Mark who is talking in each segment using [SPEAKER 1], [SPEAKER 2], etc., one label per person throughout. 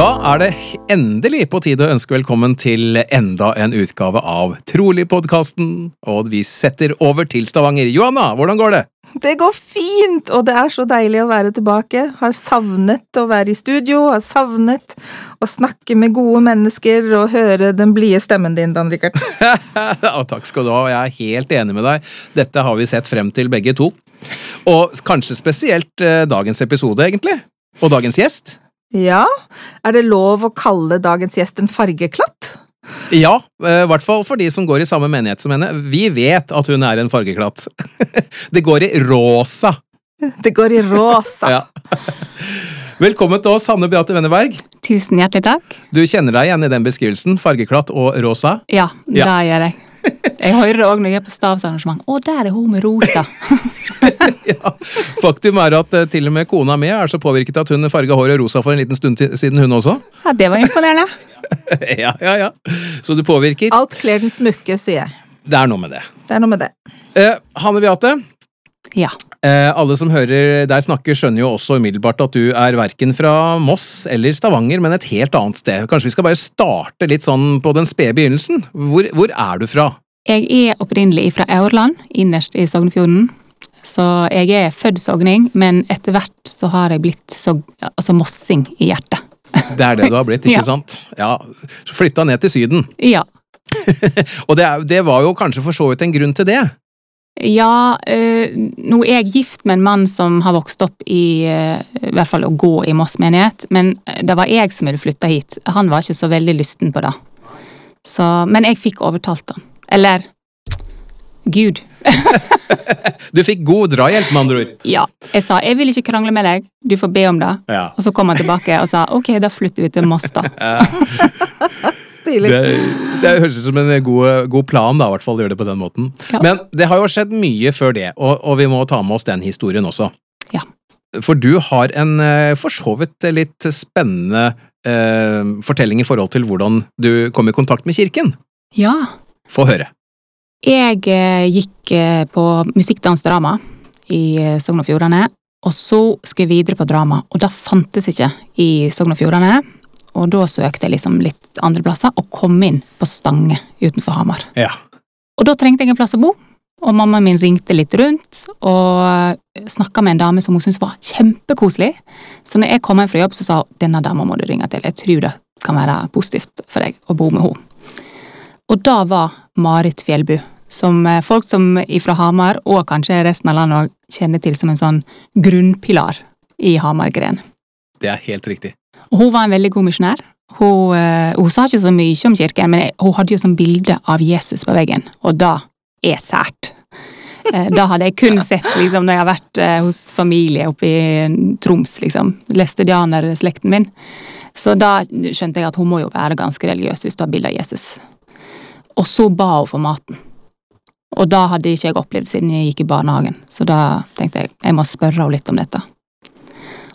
[SPEAKER 1] Da er det endelig på tide å ønske velkommen til enda en utgave av Trolig-podkasten. Og vi setter over til Stavanger. Johanna, hvordan går det?
[SPEAKER 2] Det går fint, og det er så deilig å være tilbake. Har savnet å være i studio, har savnet å snakke med gode mennesker og høre den blide stemmen din, Dan Rikard.
[SPEAKER 1] takk skal du ha, og jeg er helt enig med deg. Dette har vi sett frem til begge to. Og kanskje spesielt eh, dagens episode, egentlig. Og dagens gjest.
[SPEAKER 2] Ja, er det lov å kalle dagens gjest en fargeklatt?
[SPEAKER 1] Ja, i hvert fall for de som går i samme menighet som henne. Vi vet at hun er en fargeklatt. Det går i rosa.
[SPEAKER 2] Det går i rosa.
[SPEAKER 1] Ja. Velkommen til oss, Hanne Beate Wenneberg.
[SPEAKER 3] Tusen hjertelig takk.
[SPEAKER 1] Du kjenner deg igjen i den beskrivelsen? Fargeklatt og rosa?
[SPEAKER 3] Ja, det
[SPEAKER 1] Ja.
[SPEAKER 3] gjør jeg. Jeg hører òg når jeg er på stavsarrangement. Å, der er hun med rosa!
[SPEAKER 1] ja. Faktum er at eh, til og med kona mi er så påvirket at hun farga håret rosa for en liten stund siden, hun også.
[SPEAKER 3] Ja, Det var imponerende.
[SPEAKER 1] ja, ja, ja. Så du påvirker.
[SPEAKER 2] Alt kler den smukke, sier jeg.
[SPEAKER 1] Det er noe med det.
[SPEAKER 2] Det er noe med det.
[SPEAKER 1] Eh, Hanne Beate,
[SPEAKER 3] Ja.
[SPEAKER 1] eh, alle som hører deg snakke, skjønner jo også umiddelbart at du er verken fra Moss eller Stavanger, men et helt annet sted. Kanskje vi skal bare starte litt sånn på den spede begynnelsen? Hvor, hvor er du fra?
[SPEAKER 3] Jeg er opprinnelig fra Aurland, innerst i Sognefjorden. Så jeg er født sogning, men etter hvert så har jeg blitt sog altså mossing i hjertet.
[SPEAKER 1] Det er det du har blitt, ikke
[SPEAKER 3] Ja.
[SPEAKER 1] sant? Ja, Flytta ned til Syden.
[SPEAKER 3] Ja.
[SPEAKER 1] Og det, det var jo kanskje for så vidt en grunn til det.
[SPEAKER 3] Ja, eh, nå er jeg gift med en mann som har vokst opp i eh, i hvert fall å gå i Moss menighet, men eh, det var jeg som ville flytta hit. Han var ikke så veldig lysten på det. Så, men jeg fikk overtalt han. Eller Gud.
[SPEAKER 1] Du fikk god drahjelp, med andre ord.
[SPEAKER 3] Ja. Jeg sa jeg vil ikke krangle med deg, du får be om det.
[SPEAKER 1] Ja.
[SPEAKER 3] Og så kom han tilbake og sa ok, da flytter vi til Moss, da.
[SPEAKER 2] Stilig.
[SPEAKER 1] Det, det høres ut som en god, god plan, da, i hvert fall å gjøre det på den måten.
[SPEAKER 3] Ja.
[SPEAKER 1] Men det har jo skjedd mye før det, og, og vi må ta med oss den historien også.
[SPEAKER 3] Ja.
[SPEAKER 1] For du har en eh, for så vidt litt spennende eh, fortelling i forhold til hvordan du kom i kontakt med kirken.
[SPEAKER 3] Ja.
[SPEAKER 1] Få høre.
[SPEAKER 3] Jeg eh, gikk eh, på musikkdansdrama drama i Sogn og Fjordane, og så skulle jeg videre på drama, og det fantes ikke i Sogn og Fjordane. Og da søkte jeg liksom litt andre plasser, og kom inn på Stange utenfor Hamar.
[SPEAKER 1] Ja.
[SPEAKER 3] Og da trengte jeg en plass å bo, og mammaen min ringte litt rundt, og snakka med en dame som hun syntes var kjempekoselig. Så når jeg kom hjem fra jobb, så sa hun denne dama må du ringe til, jeg tror det kan være positivt for deg å bo med henne. Og da var Marit Fjellbu, som eh, folk som fra Hamar, og kanskje resten av landet kjenner til som en sånn grunnpilar i Hamar-gren.
[SPEAKER 1] Det er helt riktig.
[SPEAKER 3] Og hun var en veldig god misjonær. Hun, eh, hun sa ikke så mye om kirken, men hun hadde jo sånn bilde av Jesus på veggen, og da er sært. Eh, Da hadde jeg kun sett liksom, når jeg har vært eh, hos familie oppe i Troms, liksom, slekten min. Så da skjønte jeg at hun må jo være ganske religiøs hvis du har bilde av Jesus. Og så ba hun for maten. Og da hadde ikke jeg opplevd siden jeg gikk i barnehagen, så da tenkte jeg jeg må spørre henne litt om dette.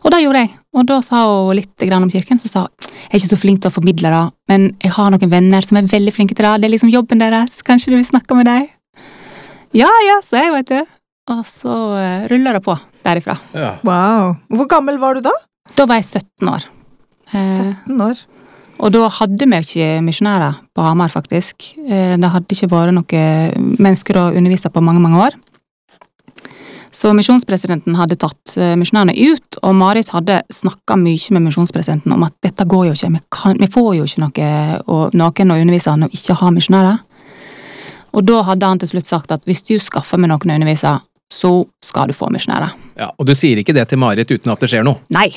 [SPEAKER 3] Og det gjorde jeg, og da sa hun litt om kirken. Så sa hun jeg er ikke så flink til å formidle det, men jeg har noen venner som er veldig flinke til det. Det er liksom jobben deres. Kanskje du vil snakke med dem? Ja, ja, sa jeg, vet du. Og så uh, rulla det på derifra.
[SPEAKER 1] Ja.
[SPEAKER 2] Wow. Hvor gammel var du da?
[SPEAKER 3] Da var jeg 17 år. Eh,
[SPEAKER 2] 17 år.
[SPEAKER 3] Og da hadde vi ikke misjonærer på Hamar, faktisk. Eh, Det hadde ikke vært noen mennesker å undervise på mange, mange år. Så misjonspresidenten hadde tatt eh, misjonærene ut, og Marit hadde snakka mye med misjonspresidenten om at dette går jo ikke, vi, kan, vi får jo ikke noe, og, noen å undervise når vi ikke har misjonærer. Og da hadde han til slutt sagt at hvis du skaffer meg noen å undervise, så skal du få misjonærer.
[SPEAKER 1] Ja, Og du sier ikke det til Marit uten at det skjer noe?
[SPEAKER 3] Nei.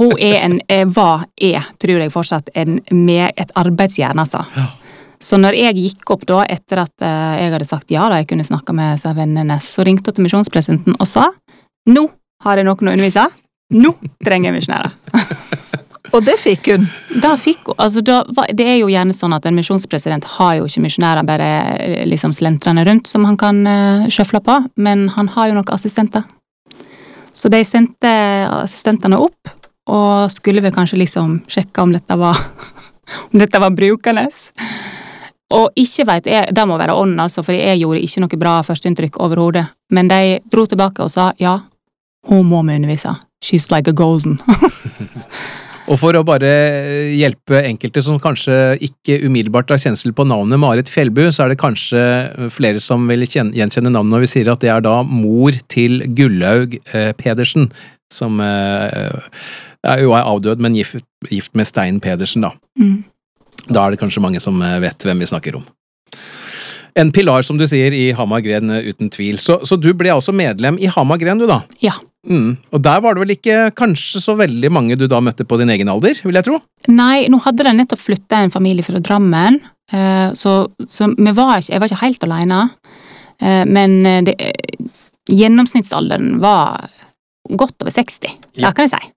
[SPEAKER 3] Hun er en, hva var, er, tror jeg fortsatt, en, med et arbeidsjern, altså. Så når jeg gikk opp da, etter at eh, jeg hadde sagt ja da jeg kunne snakke med disse vennene, så ringte hun til misjonspresidenten og sa nå har jeg noen å undervise. Nå trenger jeg misjonærer.
[SPEAKER 2] Og det fikk hun.
[SPEAKER 3] Da fikk hun, altså da, Det er jo gjerne sånn at en misjonspresident har jo ikke misjonærer bare eh, liksom slentrende rundt som han kan uh, sjøfle på, men han har jo noen assistenter. Så de sendte assistentene opp, og skulle vel kanskje liksom sjekke om dette var om dette var brukende. Og ikke vet jeg, det må være ånden, altså, for jeg gjorde ikke noe bra førsteinntrykk overhodet. Men de dro tilbake og sa ja, hun må vi undervise. She's like a golden.
[SPEAKER 1] Og for å bare hjelpe enkelte som kanskje ikke umiddelbart har kjensel på navnet Marit Fjellbu, så er det kanskje flere som vil gjenkjenne navnet når vi sier at det er da mor til Gullaug eh, Pedersen, som eh, er jo er avdød, men gift, gift med Stein Pedersen, da.
[SPEAKER 3] Mm.
[SPEAKER 1] Da er det kanskje mange som eh, vet hvem vi snakker om. En pilar, som du sier, i Hamar Gren, eh, uten tvil. Så, så du ble altså medlem i Hamar Gren, du da?
[SPEAKER 3] Ja.
[SPEAKER 1] Mm. Og der var det vel ikke kanskje så veldig mange du da møtte på din egen alder, vil jeg tro?
[SPEAKER 3] Nei, nå hadde de nettopp flytta en familie fra Drammen, eh, så, så var ikke, jeg var ikke helt alene. Men det, gjennomsnittsalderen var godt over 60,
[SPEAKER 1] Ja.
[SPEAKER 3] det kan jeg si.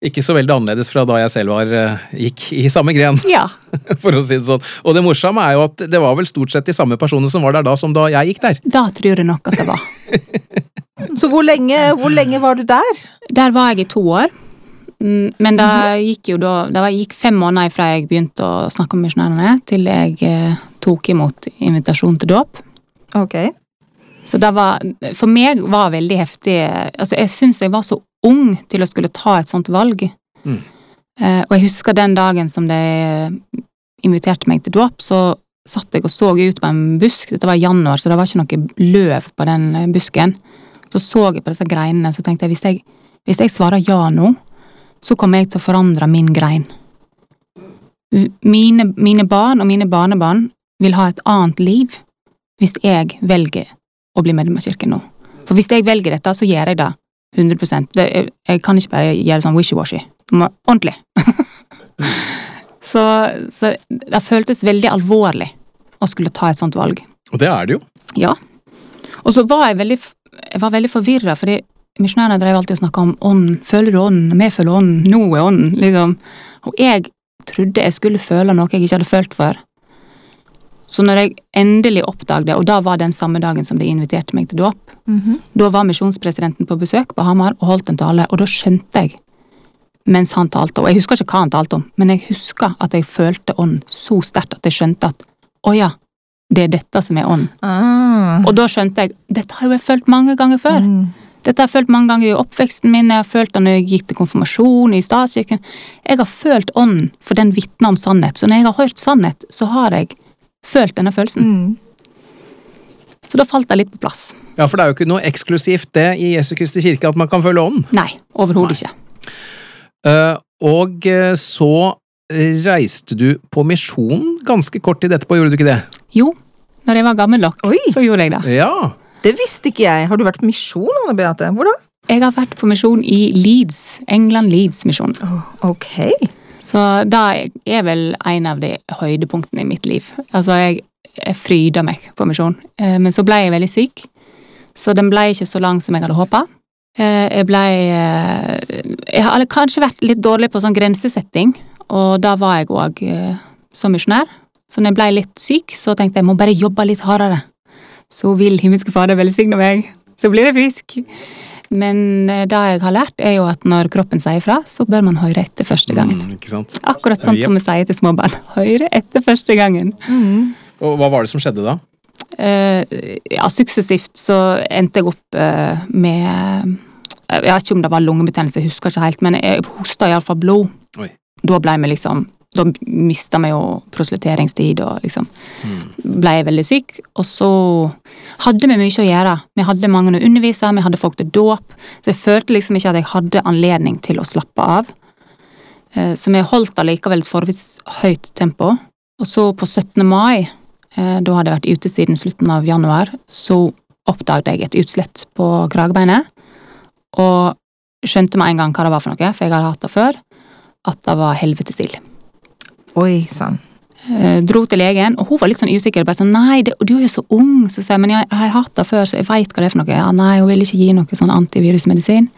[SPEAKER 1] Ikke så veldig annerledes fra da jeg selv var, eh, gikk i samme gren,
[SPEAKER 3] Ja.
[SPEAKER 1] for å si det sånn. Og det morsomme er jo at det var vel stort sett de samme personene som var der da som da jeg gikk der.
[SPEAKER 3] Da tror jeg nok at det var.
[SPEAKER 2] Så hvor lenge, hvor lenge var du der?
[SPEAKER 3] Der var jeg i to år. Mm, Men det gikk jo da Det gikk fem måneder fra jeg begynte å snakke med misjonærene, til jeg eh, tok imot invitasjon til dåp.
[SPEAKER 2] Ok.
[SPEAKER 3] Så det var, for meg var veldig heftig altså Jeg syns jeg var så ung til å skulle ta et sånt valg.
[SPEAKER 1] Mm.
[SPEAKER 3] Eh, og jeg husker den dagen som de inviterte meg til dåp, så satt jeg og så ut på en busk. Dette var i januar, så det var ikke noe løv på den eh, busken. Så så jeg på disse greinene, så tenkte jeg hvis jeg, hvis jeg svarer ja nå, så kommer jeg til å forandre min grein. Mine, mine barn og mine barnebarn vil ha et annet liv hvis jeg velger å bli medlem av kirken nå. For hvis jeg velger dette, så gjør jeg det 100 det, jeg, jeg kan ikke bare gjøre det sånn wishy-washy. Det må- Ordentlig. så, så det føltes veldig alvorlig å skulle ta et sånt valg.
[SPEAKER 1] Og det er det jo.
[SPEAKER 3] Ja. Og så var jeg veldig, jeg var veldig forvirra, fordi misjonærene drev alltid og snakka om ånden. Føler du ånden? Vi føler ånden. Nå er ånden. Liksom. Og jeg trodde jeg skulle føle noe jeg ikke hadde følt før. Så når jeg endelig oppdaget det, og da var den samme dagen som de inviterte meg til dåp, da var misjonspresidenten på besøk på Hamar og holdt en tale, og da skjønte jeg mens han talte, og jeg husker ikke hva han talte om, men jeg husker at jeg følte ånden så sterkt at jeg skjønte at å ja, det er dette som er ånden.
[SPEAKER 2] Ah.
[SPEAKER 3] Og da skjønte jeg dette har jo jeg følt mange ganger før.
[SPEAKER 2] Mm.
[SPEAKER 3] Dette har jeg følt mange ganger i oppveksten min, jeg har følt det når jeg gikk til konfirmasjon i statskirken. Jeg har følt ånden, for den vitner om sannhet. Så når jeg har hørt sannhet, så har jeg følt denne følelsen.
[SPEAKER 2] Mm.
[SPEAKER 3] Så da falt det litt på plass.
[SPEAKER 1] Ja, for det er jo ikke noe eksklusivt det i Jesu Kristi kirke at man kan følge ånden.
[SPEAKER 3] Nei, overhodet ikke.
[SPEAKER 1] Uh, og eh, så reiste du på misjon ganske kort tid etterpå, gjorde du ikke det?
[SPEAKER 3] Jo, når jeg var gammel nok,
[SPEAKER 2] Oi.
[SPEAKER 3] så gjorde jeg det.
[SPEAKER 1] Ja.
[SPEAKER 2] Det visste ikke jeg. Har du vært på misjon, Anne Beate? Hvor da?
[SPEAKER 3] Jeg har vært på misjon i Leeds, England Leeds-misjon.
[SPEAKER 2] Ok.
[SPEAKER 3] Så da er vel en av de høydepunktene i mitt liv. Altså, jeg, jeg fryda meg på misjon. Eh, Men så ble jeg veldig syk, så den ble ikke så lang som jeg hadde håpa. Jeg ble eh, Jeg har kanskje vært litt dårlig på sånn grensesetting, og da var jeg òg som misjonær. Så når jeg ble litt syk, så tenkte jeg må bare jobbe litt hardere. Så vil himmelske Fader velsigne meg, så blir jeg frisk. Men eh, det jeg har lært, er jo at når kroppen sier fra, så bør man høre etter første gangen.
[SPEAKER 1] Mm, ikke sant?
[SPEAKER 3] Akkurat sånn som vi sier til små barn. Høre etter første gangen.
[SPEAKER 1] Og hva var det som skjedde da?
[SPEAKER 3] Uh, ja, suksessivt så endte jeg opp uh, med Jeg vet ikke om det var lungebetennelse, jeg husker ikke helt, men jeg hosta iallfall blod.
[SPEAKER 1] Oi.
[SPEAKER 3] Da ble vi liksom da mista vi jo proslutteringstid og liksom ble jeg veldig syk. Og så hadde vi mye å gjøre. Vi hadde mange å undervise, vi hadde folk til dåp. Så jeg følte liksom ikke at jeg hadde anledning til å slappe av. Eh, Så vi holdt allikevel et forholdsvis høyt tempo. Og så på 17. mai, eh, da hadde jeg vært ute siden slutten av januar, så oppdaget jeg et utslett på kragebeinet. Og skjønte med en gang hva det var for noe, for jeg hadde hatt det før. At det var helvetesild.
[SPEAKER 2] Oi sann.
[SPEAKER 3] Eh, dro til legen, og hun var litt sånn usikker. bare sånn, nei, det, du er jo så ung, så sier jeg, men jeg, jeg har hatt det før, så jeg vet hva det er for noe. Ja, nei, hun ville ikke gi noe sånn antivirusmedisin.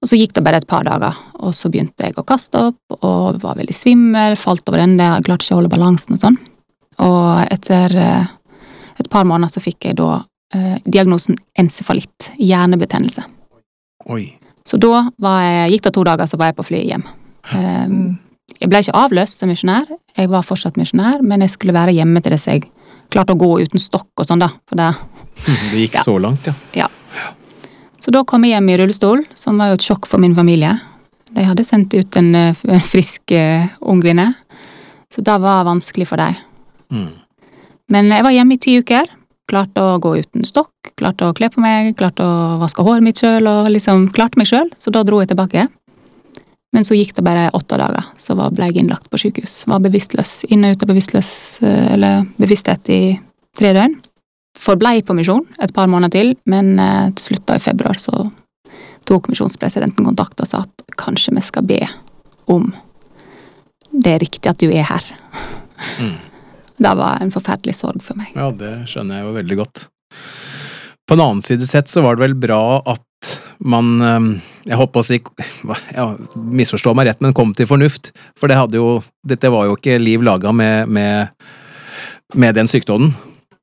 [SPEAKER 3] Og så gikk det bare et par dager, og så begynte jeg å kaste opp, og var veldig svimmel, falt over ende, jeg klarte ikke å holde balansen og sånn. Og etter eh, et par måneder så fikk jeg da eh, diagnosen encefalitt, hjernebetennelse.
[SPEAKER 1] Oi.
[SPEAKER 3] Så da var jeg, gikk det to dager, så var jeg på flyet hjem. Eh, Jeg ble ikke avløst som misjonær, jeg var fortsatt misjonær, men jeg skulle være hjemme til det jeg klarte å gå uten stokk og sånn, da. Det,
[SPEAKER 1] Det gikk så langt, ja.
[SPEAKER 3] ja. Så da kom jeg hjem i rullestol, som var jo et sjokk for min familie. De hadde sendt ut en, eh, en frisk uh, ung kvinne, så det var vanskelig for dem.
[SPEAKER 1] Mm.
[SPEAKER 3] Men jeg var hjemme i ti uker. Klarte å gå uten stokk, klarte å kle på meg, klarte å vaske håret mitt sjøl, og liksom klarte meg sjøl, så da dro jeg tilbake. Men så gikk det bare åtte dager, så ble jeg innlagt på sykehus. Var bevisstløs, inne og ute av bevisstløs, eh, eller bevissthet i tre døgn. Forblei på misjon et par måneder til, men eh, til slutt da i februar så tok misjonspresidenten kontakt og sa at kanskje vi skal be om det er riktig at du er her.
[SPEAKER 1] Mm.
[SPEAKER 3] Det var en forferdelig sorg for meg.
[SPEAKER 1] Ja, det skjønner jeg jo veldig godt. På en annen side sett så var det vel bra at man Jeg på å si ja, Misforstå meg rett, men kom til fornuft. For det jo Dette var jo ikke liv laga med, med, med den sykdommen.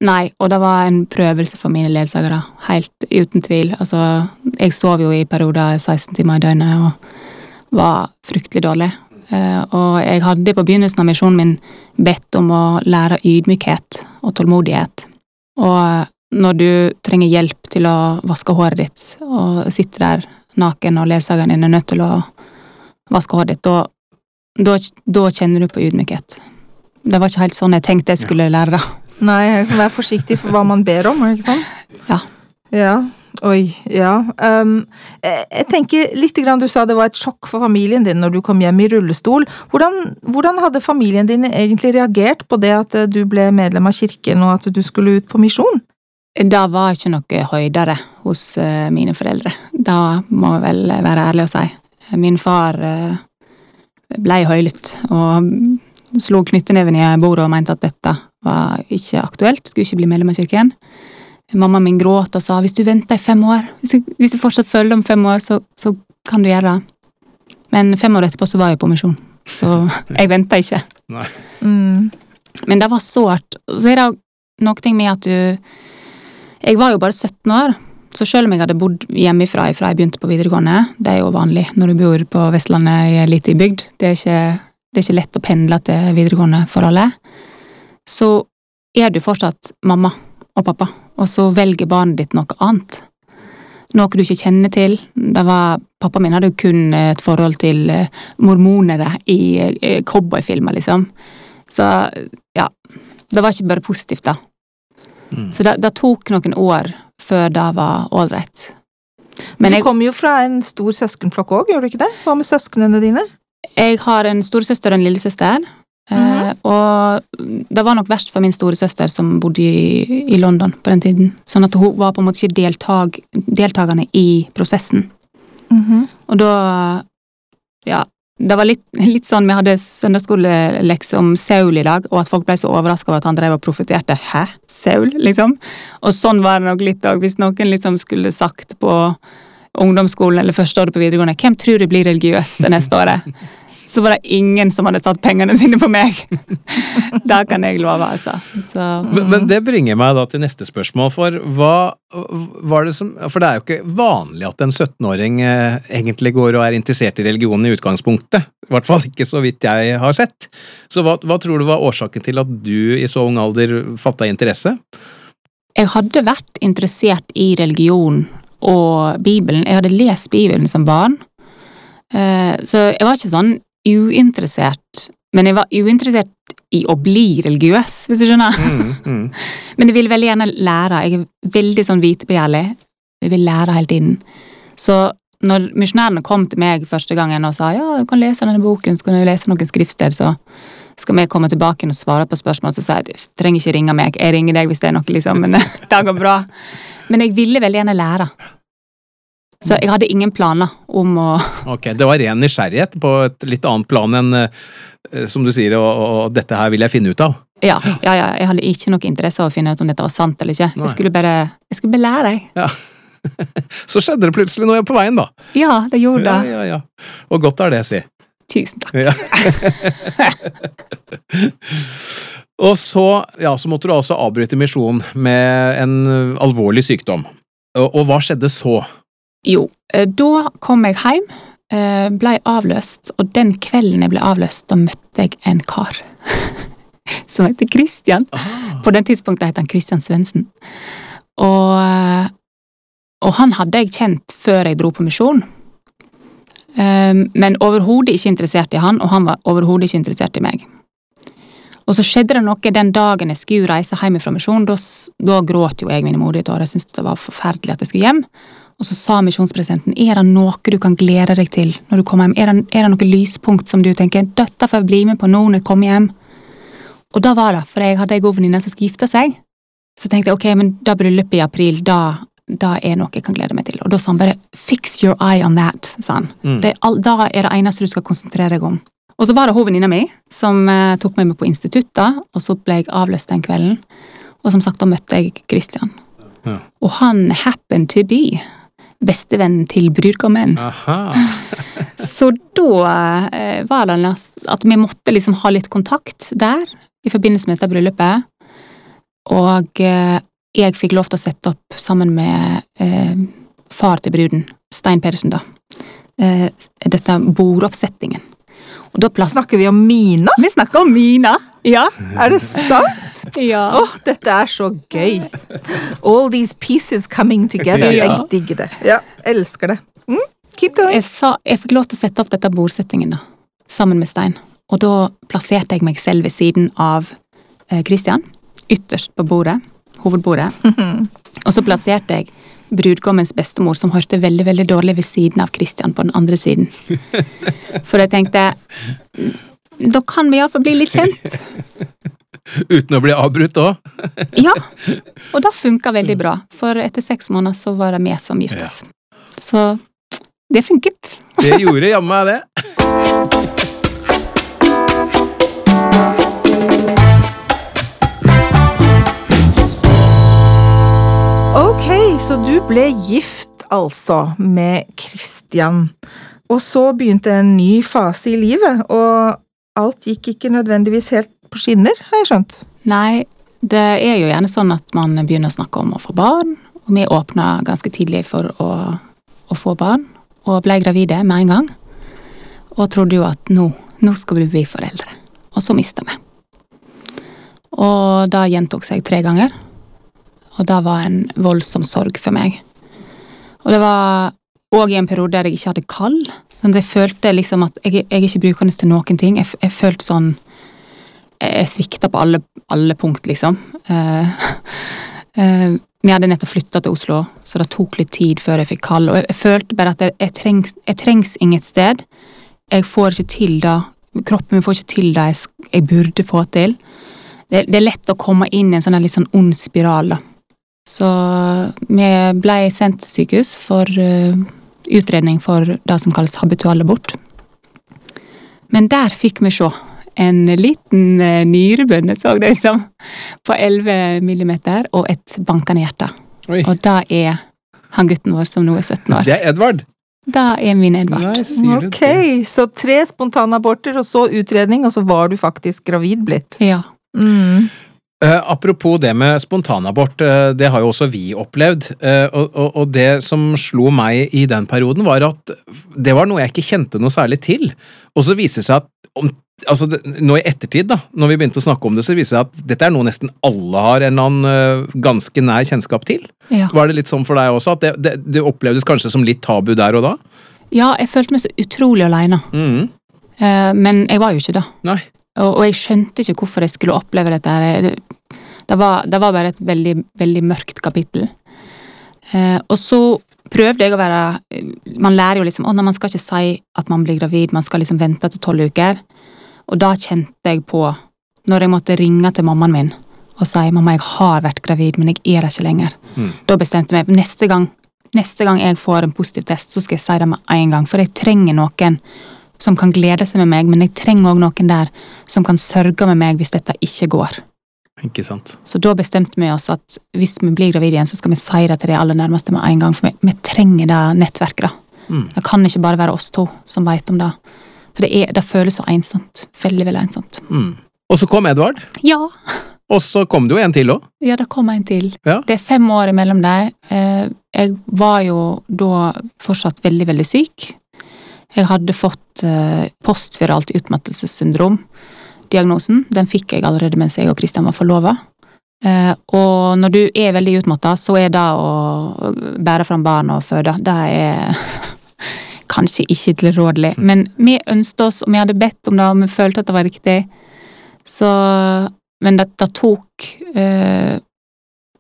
[SPEAKER 3] Nei, og det var en prøvelse for mine ledsagere, helt uten tvil. Altså, jeg sov jo i perioder 16 timer i døgnet og var fryktelig dårlig. Eh, Og jeg hadde på begynnelsen av misjonen min bedt om å lære ydmykhet og tålmodighet. Og når du trenger hjelp til å vaske håret ditt, og sitter der naken og ledsageren din er nødt til å vaske håret ditt, da, kjenner du på ydmykhet. Det var ikke helt sånn jeg tenkte jeg skulle lære.
[SPEAKER 2] Nei, vær forsiktig for hva man ber om, ikke sant?
[SPEAKER 3] Ja.
[SPEAKER 2] Ja. Oi, ja. Um, jeg, jeg tenker litt grann, Du sa det var et sjokk for familien din når du kom hjem i rullestol. Hvordan, hvordan hadde familien din egentlig reagert på det at du ble medlem av kirken og at du skulle ut på misjon?
[SPEAKER 3] Det var ikke noe høydere hos eh, mine foreldre. Det må jeg vel være ærlig å si. Min far eh, ble høylytt og slo knyttneven i bordet og mente at dette var ikke aktuelt, skulle ikke bli medlem av kirken. Mamma min gråt og sa hvis du venter i fem år, hvis du fortsatt følger om fem år, så, så kan du gjøre det. Men fem år etterpå så var jeg på misjon, så jeg venta ikke.
[SPEAKER 1] Nei.
[SPEAKER 2] Mm.
[SPEAKER 3] Men det var sårt. Og så er det noe med at du Jeg var jo bare 17 år, så selv om jeg hadde bodd hjemmefra fra jeg begynte på videregående, det er jo vanlig når du bor på Vestlandet i ei lita bygd, det er, ikke, det er ikke lett å pendle til videregående for alle, så er du fortsatt mamma og pappa, og så velger barnet ditt noe annet. Noe du ikke kjenner til. Det var, pappa min hadde jo kun et forhold til eh, mormonere i eh, cowboyfilmer, liksom. Så ja, det var ikke bare positivt, da.
[SPEAKER 1] Mm.
[SPEAKER 3] Så det, det tok noen år før det var ålreit. Men
[SPEAKER 2] du
[SPEAKER 3] jeg,
[SPEAKER 2] kommer jo fra en stor søskenflokk òg, gjør du ikke det? Hva med søsknene dine?
[SPEAKER 3] jeg har en storesøster og en lillesøster. eh, og det var nok verst for min storesøster som bodde i, i London på den tiden. Sånn at hun var på en måte ikke deltak, deltakende i prosessen.
[SPEAKER 2] Mhm.
[SPEAKER 3] Og da Ja. Det var litt, litt sånn vi hadde søndagsskolelekse om Saul i dag, og at folk ble så overraska over at han drev og profeterte. Hæ? Saul? Liksom. Og sånn var det nok litt òg, hvis noen liksom skulle sagt på ungdomsskolen eller første året på videregående hvem tror du blir religiøs det neste året? Så var det ingen som hadde tatt pengene sine på meg. det kan jeg love, altså. Så,
[SPEAKER 1] Men, men det bringer meg da til neste spørsmål, for hva var det som For det er jo ikke vanlig at en 17-åring eh, egentlig går og er interessert i religionen i utgangspunktet. I hvert fall ikke så vidt jeg har sett. Så hva, hva tror du var årsaken til at du i så ung alder fatta interesse?
[SPEAKER 3] jeg hadde vært interessert i religion og Bibelen. Jeg hadde lest Bibelen som barn. Eh, Så jeg var ikke sånn uinteressert, Men jeg var uinteressert i å bli religiøs, hvis du skjønner.
[SPEAKER 1] Mm, mm.
[SPEAKER 3] Men jeg vil veldig gjerne lære. Jeg er veldig sånn vitebegjærlig. Jeg vil lære hele tiden. Så når misjonærene kom til meg første gangen og sa ja, du kan lese denne boken, så kan du lese noen skriftsted, så skal vi komme tilbake og svare på spørsmål, så sa jeg trenger ikke ringe meg, jeg ringer deg hvis det er noe, liksom, men det går bra. Men jeg ville veldig gjerne lære. Så jeg hadde ingen planer om å
[SPEAKER 1] Ok, Det var ren nysgjerrighet på et litt annet plan enn eh, som du sier, og, og dette her vil jeg finne ut av.
[SPEAKER 3] ja, ja, ja, jeg hadde ikke noe interesse av å finne ut om dette var sant eller ikke.
[SPEAKER 1] Nei.
[SPEAKER 3] Jeg skulle bare, jeg skulle belære lære. jeg.
[SPEAKER 1] Ja. Så skjedde det plutselig noe på veien, da.
[SPEAKER 3] Ja, det gjorde
[SPEAKER 1] Ja,
[SPEAKER 3] det.
[SPEAKER 1] ja, ja. Og godt er det, si.
[SPEAKER 3] Tusen takk.
[SPEAKER 1] Ja. og så, ja, så måtte du altså avbryte misjonen med en alvorlig sykdom. Og, og hva skjedde så?
[SPEAKER 3] Jo, eh, da kom jeg hjem, eh, ble avløst, og den kvelden jeg ble avløst, da møtte jeg en kar. Som heter Christian. På den tidspunktet het han Christian Svendsen. Og, eh, og han hadde jeg kjent før jeg dro på misjon. Men overhodet ikke interessert i han, og han var overhodet ikke interessert i meg. Og så skjedde det noe den dagen jeg skulle reise hjem fra misjon. Da, da gråt jo jeg mine modige tårer. Jeg syntes det var forferdelig at jeg skulle hjem. Og så sa misjonspresidenten er det noe du kan glede deg til når du kommer hjem. Er det, er det noe lyspunkt som du tenker dette får jeg bli med på nå når jeg kommer hjem? Og da var det, for jeg hadde ei god venninne som skulle gifte seg. Så tenkte jeg ok, men da bryllupet i april, da, da er noe jeg kan glede meg til. Og da sa han bare fix your eye on that, sa han.
[SPEAKER 1] Mm.
[SPEAKER 3] Det all, da er det eneste du skal konsentrere deg om. Og så var det hun venninna mi som eh, tok meg med på instituttet, og så ble jeg avløst den kvelden. Og som sagt, da møtte jeg Christian.
[SPEAKER 1] Ja.
[SPEAKER 3] Og han happened to be bestevennen til brudgommen. Så da eh, var det at vi måtte liksom ha litt kontakt der, i forbindelse med dette bryllupet. Og eh, jeg fikk lov til å sette opp sammen med eh, far til bruden, Stein Pedersen, da. Eh, dette bordoppsettingen. Da.
[SPEAKER 2] Snakker vi om Mina?
[SPEAKER 3] Vi snakker om Mina! Ja.
[SPEAKER 2] Er det sant?
[SPEAKER 3] ja.
[SPEAKER 2] Åh, dette er så gøy. All these pieces coming together.
[SPEAKER 3] Ja.
[SPEAKER 2] Jeg digger det. Ja, elsker det. Mm, keep going.
[SPEAKER 3] Jeg, sa, jeg fikk lov til å sette opp dette bordsettingen da, sammen med Stein. Og da plasserte jeg meg selv ved siden av eh, Christian, ytterst på bordet, hovedbordet. Og så plasserte jeg brudgommens bestemor, som hørte veldig veldig dårlig ved siden av Christian på den andre siden. For jeg tenkte da kan vi iallfall bli litt kjent.
[SPEAKER 1] Uten å bli avbrutt òg.
[SPEAKER 3] Ja, og det funka veldig bra. For etter seks måneder så var det vi som giftes. Så det funket.
[SPEAKER 1] Det gjorde jammen meg det.
[SPEAKER 2] så du ble gift, altså, med Christian. Og så begynte en ny fase i livet, og alt gikk ikke nødvendigvis helt på skinner, har jeg skjønt.
[SPEAKER 3] Nei, det er jo gjerne sånn at man begynner å snakke om å få barn, og vi åpna ganske tidlig for å, å få barn, og ble gravide med en gang. Og trodde jo at nå, nå skal vi bli foreldre. Og så mista vi. Og det gjentok seg tre ganger. Og det var en voldsom sorg for meg. Og det var òg i en periode der jeg ikke hadde kall. Sånn jeg følte liksom at jeg, jeg er ikke brukende til noen ting. Jeg, jeg følte sånn jeg svikta på alle, alle punkt, liksom. Uh, uh, vi hadde nettopp flytta til Oslo, så det tok litt tid før jeg fikk kall. Og jeg, jeg følte bare at jeg, jeg, trengs, jeg trengs inget sted. Jeg får ikke til det. Kroppen min får ikke til det jeg, jeg burde få til. Det, det er lett å komme inn i en sånn litt sånn ond spiral, da. Så vi ble sendt til sykehus for eh, utredning for det som kalles habitual abort. Men der fikk vi se en liten eh, nyrebønne, så det ut som, på 11 millimeter, og et bankende hjerte.
[SPEAKER 1] Oi.
[SPEAKER 3] Og det er han gutten vår som nå er 17 år.
[SPEAKER 1] Det er Edvard.
[SPEAKER 3] Da er min Edvard.
[SPEAKER 1] Nei,
[SPEAKER 2] Ok, så tre spontanaborter, og så utredning, og så var du faktisk gravid blitt.
[SPEAKER 3] Ja.
[SPEAKER 2] Mm.
[SPEAKER 1] Eh, apropos det med spontanabort, eh, det har jo også vi opplevd. eh, og, og, og det som slo meg i den perioden, var at det var noe jeg ikke kjente noe særlig til. Og så viser det seg at om, altså det, nå i ettertid, da, når vi begynte å snakke om det, så viser det seg at dette er noe nesten alle har en eller annen ganske nær kjennskap til.
[SPEAKER 3] Ja.
[SPEAKER 1] Var det litt sånn for deg også, at det, det, det opplevdes kanskje som litt tabu der og da?
[SPEAKER 3] ja, jeg følte meg så utrolig aleine.
[SPEAKER 1] Mm.
[SPEAKER 3] Eh, men jeg var jo ikke det.
[SPEAKER 1] Nei.
[SPEAKER 3] Og, og jeg skjønte ikke hvorfor jeg skulle oppleve dette. her. Det, var, det var bare et veldig, veldig mørkt kapittel. Eh, og så prøvde jeg å være Man lærer jo liksom å, nei, man skal ikke si at man blir gravid, man skal liksom vente til tolv uker. Og da kjente jeg på, når jeg måtte ringe til mammaen min og si mamma, jeg har vært gravid, men jeg er det ikke lenger.
[SPEAKER 1] Mm.
[SPEAKER 3] Da bestemte jeg meg neste gang neste gang jeg får en positiv test, så skal jeg si det med en gang. For jeg trenger noen som kan glede seg med meg, men jeg trenger òg noen der som kan sørge med meg hvis dette ikke går.
[SPEAKER 1] Ikke sant.
[SPEAKER 3] Så da bestemte vi oss at hvis vi blir gravide igjen, så skal vi si det til de aller nærmeste med en gang, for vi, vi trenger det nettverket. da.
[SPEAKER 1] Mm.
[SPEAKER 3] Det kan ikke bare være oss to som vet om det. For det, er, det føles så ensomt. Veldig, veldig ensomt.
[SPEAKER 1] Mm. Og så kom Edvard,
[SPEAKER 3] Ja,
[SPEAKER 1] og så kom det jo en til òg.
[SPEAKER 3] ja det kom en til.
[SPEAKER 1] Ja.
[SPEAKER 3] Det er fem år imellom dem. Eh, Jeg var jo da fortsatt veldig, veldig syk. Jeg hadde fått eh, postviralt utmattelsessyndrom. Diagnosen den fikk jeg allerede mens jeg og Kristian var forlova. Eh, og når du er veldig utmatta, så er det å bære fram barn og føde, det er kanskje ikke tilrådelig. Men vi ønsket oss, og vi hadde bedt om det, og vi følte at det var riktig. Så Men det, det tok eh,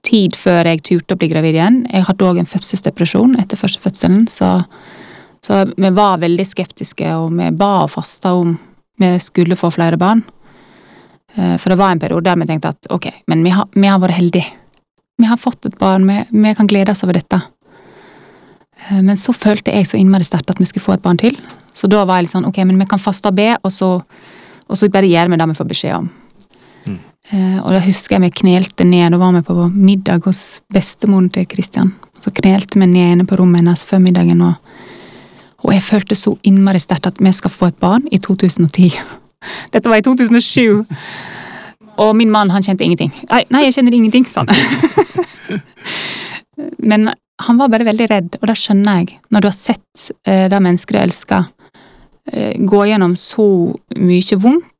[SPEAKER 3] tid før jeg turte å bli gravid igjen. Jeg hadde òg en fødselsdepresjon etter første fødselen, så, så vi var veldig skeptiske, og vi ba og fasta om vi skulle få flere barn. Eh, For det var en periode der vi tenkte at ok, men vi har, vi har vært heldige. Vi har fått et barn, vi, vi kan glede oss over dette. Eh, Men så følte jeg så innmari sterkt at vi skulle få et barn til. Så da var jeg litt sånn, ok, men vi kan faste og be, og så, og så bare gjør vi det vi får beskjed om.
[SPEAKER 1] Mm.
[SPEAKER 3] Eh, og da husker jeg vi knelte ned, og var vi på middag hos bestemoren til Kristian. Så knelte vi ned inne på rommet hennes før middagen, og, og jeg følte så innmari sterkt at vi skal få et barn i 2010. Dette var i 2007. Og min mann, han kjente ingenting. Nei, nei jeg kjenner ingenting, sa han. Men han var bare veldig redd, og det skjønner jeg. Når du har sett eh, det mennesket du elsker, eh, gå gjennom så mye vondt,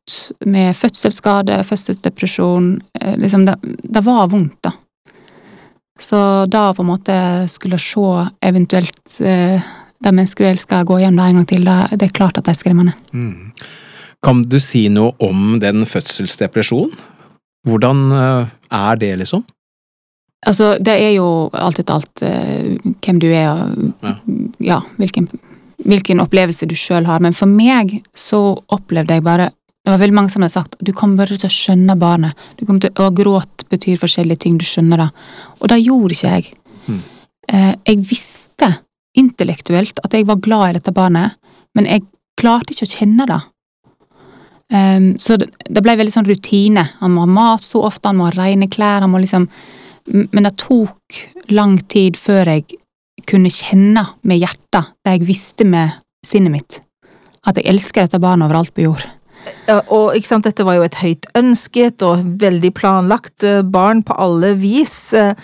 [SPEAKER 3] med fødselsskade, fødselsdepresjon eh, liksom det, det var vondt, da. Så da på en måte skulle se eventuelt eh, det mennesket du elsker, gå gjennom det en gang til, det, er klart at det er skremmende.
[SPEAKER 1] Mm. Kan du si noe om den fødselsdepresjonen? Hvordan eh, er det, liksom?
[SPEAKER 3] Altså, det er jo alt etter alt eh, hvem du er og
[SPEAKER 1] Ja.
[SPEAKER 3] ja, hvilken, hvilken opplevelse du sjøl har. Men for meg så opplevde jeg bare Det var veldig mange som hadde sagt du kommer bare til å skjønne barnet. Du kommer til, og gråt betyr forskjellige ting, du skjønner det. Og det gjorde ikke jeg.
[SPEAKER 1] Mm.
[SPEAKER 3] Eh, jeg visste intellektuelt at jeg var glad i dette barnet, men jeg klarte ikke å kjenne det. Um, så det, det ble veldig sånn rutine. Han må ha mat så ofte, han må ha rene klær, han må liksom Men det tok lang tid før jeg kunne kjenne med hjertet, det jeg visste med sinnet mitt, at jeg elsker dette barnet overalt på jord.
[SPEAKER 2] Og ikke sant, dette var jo et høyt ønsket og veldig planlagt eh, barn på alle vis. Eh,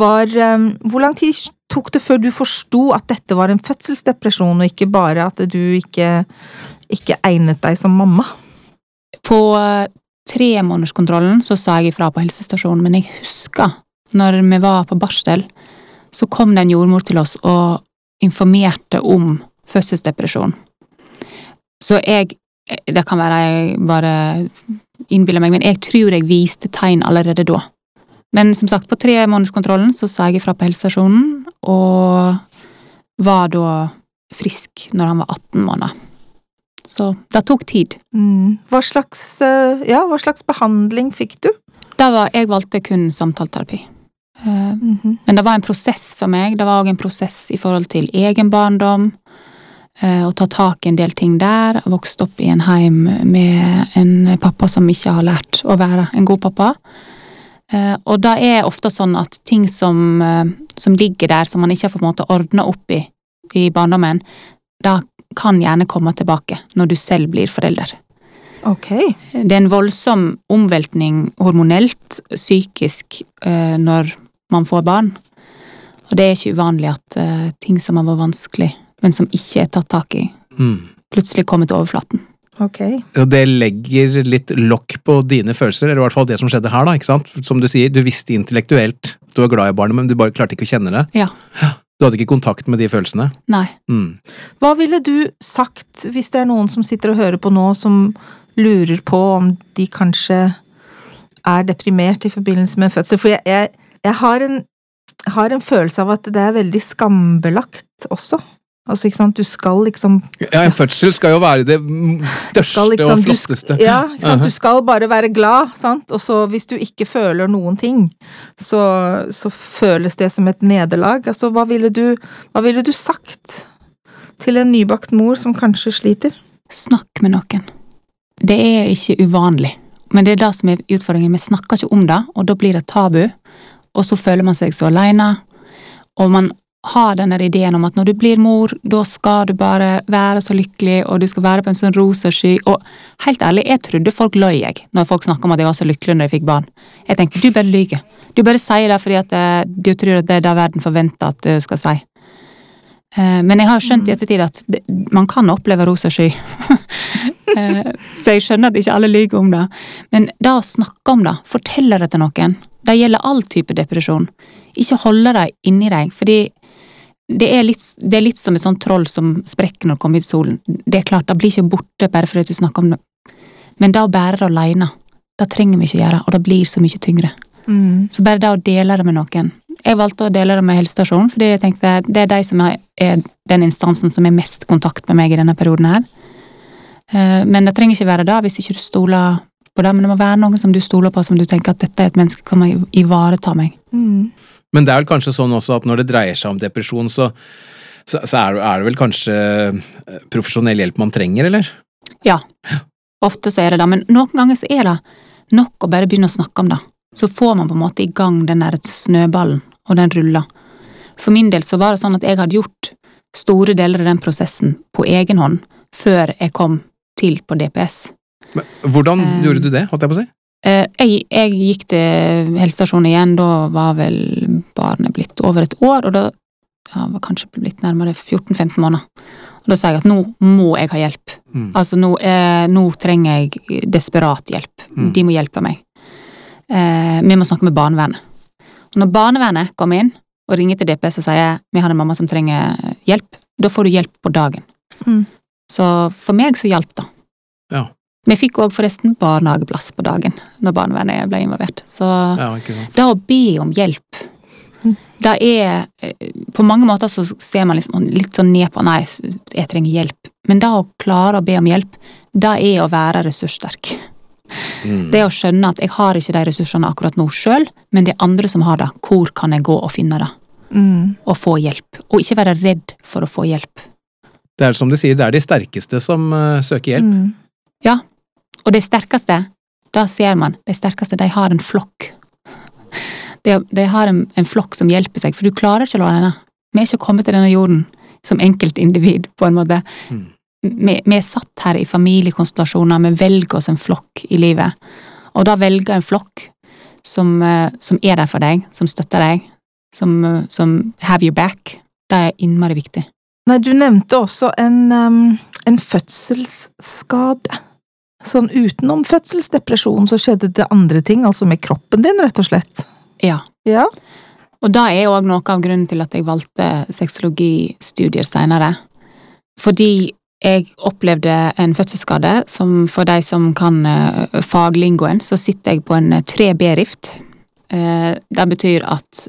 [SPEAKER 2] Var, eh, hvor lang tid tok det før du forsto at dette var en fødselsdepresjon, og ikke bare at du ikke, ikke egnet deg som mamma?
[SPEAKER 3] På eh, tremånederskontrollen så sa jeg ifra på helsestasjonen, men jeg husker når vi var på barsel, så kom det en jordmor til oss og informerte om fødselsdepresjon. Så jeg Det kan være jeg bare innbiller meg, men jeg tror jeg viste tegn allerede da. Men som sagt, på tremånederskontrollen så sa jeg ifra på helsestasjonen, og var da frisk når han var 18 måneder. Så det tok tid.
[SPEAKER 2] Mm. Hva slags, eh, ja, hva slags behandling fikk du?
[SPEAKER 3] Da var, jeg valgte kun samtaleterapi. Mm
[SPEAKER 2] -hmm.
[SPEAKER 3] Men det var en prosess for meg. Det var òg en prosess i forhold til egen barndom. eh, Å ta tak i en del ting der. Jeg vokste opp i en heim med en pappa som ikke har lært å være en god pappa. Eh, Og det er ofte sånn at ting som, eh, som ligger der, som man ikke har fått måte ordna opp i i barndommen, da kan gjerne komme tilbake når du selv blir forelder.
[SPEAKER 2] Ok.
[SPEAKER 3] Det er en voldsom omveltning hormonelt, psykisk, eh, når man får barn. Og det er ikke uvanlig at eh, ting som har vært vanskelig, men som ikke er tatt tak i,
[SPEAKER 1] Mm.
[SPEAKER 3] plutselig kommer til overflaten.
[SPEAKER 2] Ok.
[SPEAKER 1] Og det legger litt lokk på dine følelser, eller i hvert fall det som skjedde her, da, ikke sant? Som du sier, du visste intellektuelt du var glad i barnet, men du bare klarte ikke å kjenne det.
[SPEAKER 3] Ja.
[SPEAKER 1] Du hadde ikke kontakt med de følelsene.
[SPEAKER 3] Nei.
[SPEAKER 1] Mm.
[SPEAKER 2] Hva ville du sagt hvis det er noen som sitter og hører på nå, som lurer på om de kanskje er deprimert i forbindelse med en fødsel. For jeg, jeg, jeg har, en, har en følelse av at det er veldig skambelagt også. Altså, ikke sant, du skal liksom
[SPEAKER 1] Ja, En fødsel skal jo være det største
[SPEAKER 2] liksom,
[SPEAKER 1] og flotteste.
[SPEAKER 2] Du, ja, ikke sant? du skal bare være glad, sant? og så hvis du ikke føler noen ting, så, så føles det som et nederlag. Altså, hva ville, du, hva ville du sagt til en nybakt mor som kanskje sliter?
[SPEAKER 3] Snakk med noen. Det er ikke uvanlig, men det er det som er utfordringen. Vi snakker ikke om det, og da blir det tabu, og så føler man seg så aleine, og man har denne ideen om at når du blir mor, da skal du bare være så lykkelig, og du skal være på en sånn rosa sky, og helt ærlig, jeg trodde folk løy, jeg, når folk snakka om at jeg var så lykkelig når jeg fikk barn. Jeg tenkte, du bare lyver. Du bare sier det fordi at eh, du tror at det er det verden forventer at du skal si. Eh, men jeg har skjønt i ettertid at man kan oppleve rosa sky. Eh, så jeg skjønner at ikke alle lyver om det. Men det å snakke om det, fortelle det til noen, det gjelder all type depresjon. Ikke holde det inni deg, fordi det er, litt, det er litt som et sånt troll som sprekker når det kommer ut solen. Det er klart, det blir ikke borte bare fordi du snakker om det. Men det å bære det alene, det trenger vi ikke gjøre, og det blir så mye tyngre.
[SPEAKER 2] Mm.
[SPEAKER 3] Så bare det å dele det med noen. Jeg valgte å dele det med helsestasjonen, fordi jeg tenkte det er de som er den instansen som er mest kontakt med meg i denne perioden her. Eh, men det trenger ikke være det hvis ikke du stoler på det, men det må være noen som du stoler på, som du tenker at dette er et menneske som kan ivareta meg.
[SPEAKER 2] Mm.
[SPEAKER 1] Men det er vel kanskje sånn også at når det dreier seg om depresjon, så, så, så er, det, er, det, vel kanskje eh, profesjonell hjelp man trenger, eller?
[SPEAKER 3] Ja, ofte så er det det, men noen ganger så er det nok å bare begynne å snakke om det. Så får man på en måte i gang den der snøballen, og den ruller. For min del så var det sånn at jeg hadde gjort store deler av den prosessen på egen hånd før jeg kom til på DPS.
[SPEAKER 1] Men, hvordan um, gjorde du det, holdt jeg på å si?
[SPEAKER 3] Eh, jeg, jeg, gikk til helsestasjonen igjen, da var vel barnet blitt over et år, og da ja, var kanskje blitt nærmere 14-15 måneder. Og da sa jeg at nå må jeg ha hjelp. Mm. Altså nå, eh, nå, trenger jeg desperat hjelp. Mm. De må hjelpe meg. Eh, vi må snakke med barnevernet. Og når barnevernet kommer inn og ringer til DPS og sier vi har en mamma som trenger hjelp, da får du hjelp på dagen. Mm. Så for meg så hjalp det.
[SPEAKER 1] Ja.
[SPEAKER 3] Vi fikk òg forresten barnehageplass på dagen når barnevernet ble involvert. Så
[SPEAKER 1] ja,
[SPEAKER 3] det å be om hjelp, det er På mange måter så ser man liksom litt sånn ned på Nei, jeg trenger hjelp. Men det å klare å be om hjelp, det er å være ressurssterk. Mm. Det å skjønne at jeg har ikke de ressursene akkurat nå sjøl, men det er andre som har det. Hvor kan jeg gå og finne det?
[SPEAKER 2] Mm.
[SPEAKER 3] Og få hjelp. Og ikke være redd for å få hjelp.
[SPEAKER 1] Det er som de sier, det er de sterkeste som uh, søker hjelp.
[SPEAKER 3] Mm. Ja, og de sterkeste, da ser man, de sterkeste, de har en flokk. De, de har en, en, flokk som hjelper seg, for du klarer ikke å alene. Vi er ikke kommet til denne jorden som enkeltindivid, på en måte. Mm. Vi, vi, er satt her i familiekonstellasjoner, vi velger oss en flokk i livet. Og da velger en flokk som, eh, som er der for deg, som støtter deg, som, eh, som have your back, det er innmari viktig.
[SPEAKER 2] Nei, du nevnte også en, um, en fødselsskade. Sånn utenom fødselsdepresjon så skjedde det andre ting, altså med kroppen din, rett og slett?
[SPEAKER 3] Ja.
[SPEAKER 2] ja.
[SPEAKER 3] Og det er òg noe av grunnen til at jeg valgte sexologistudier seinere. Fordi jeg opplevde en fødselsskade som for de som kan uh, faglingoen, så sitter jeg på en 3B-rift. Uh, eh, det betyr at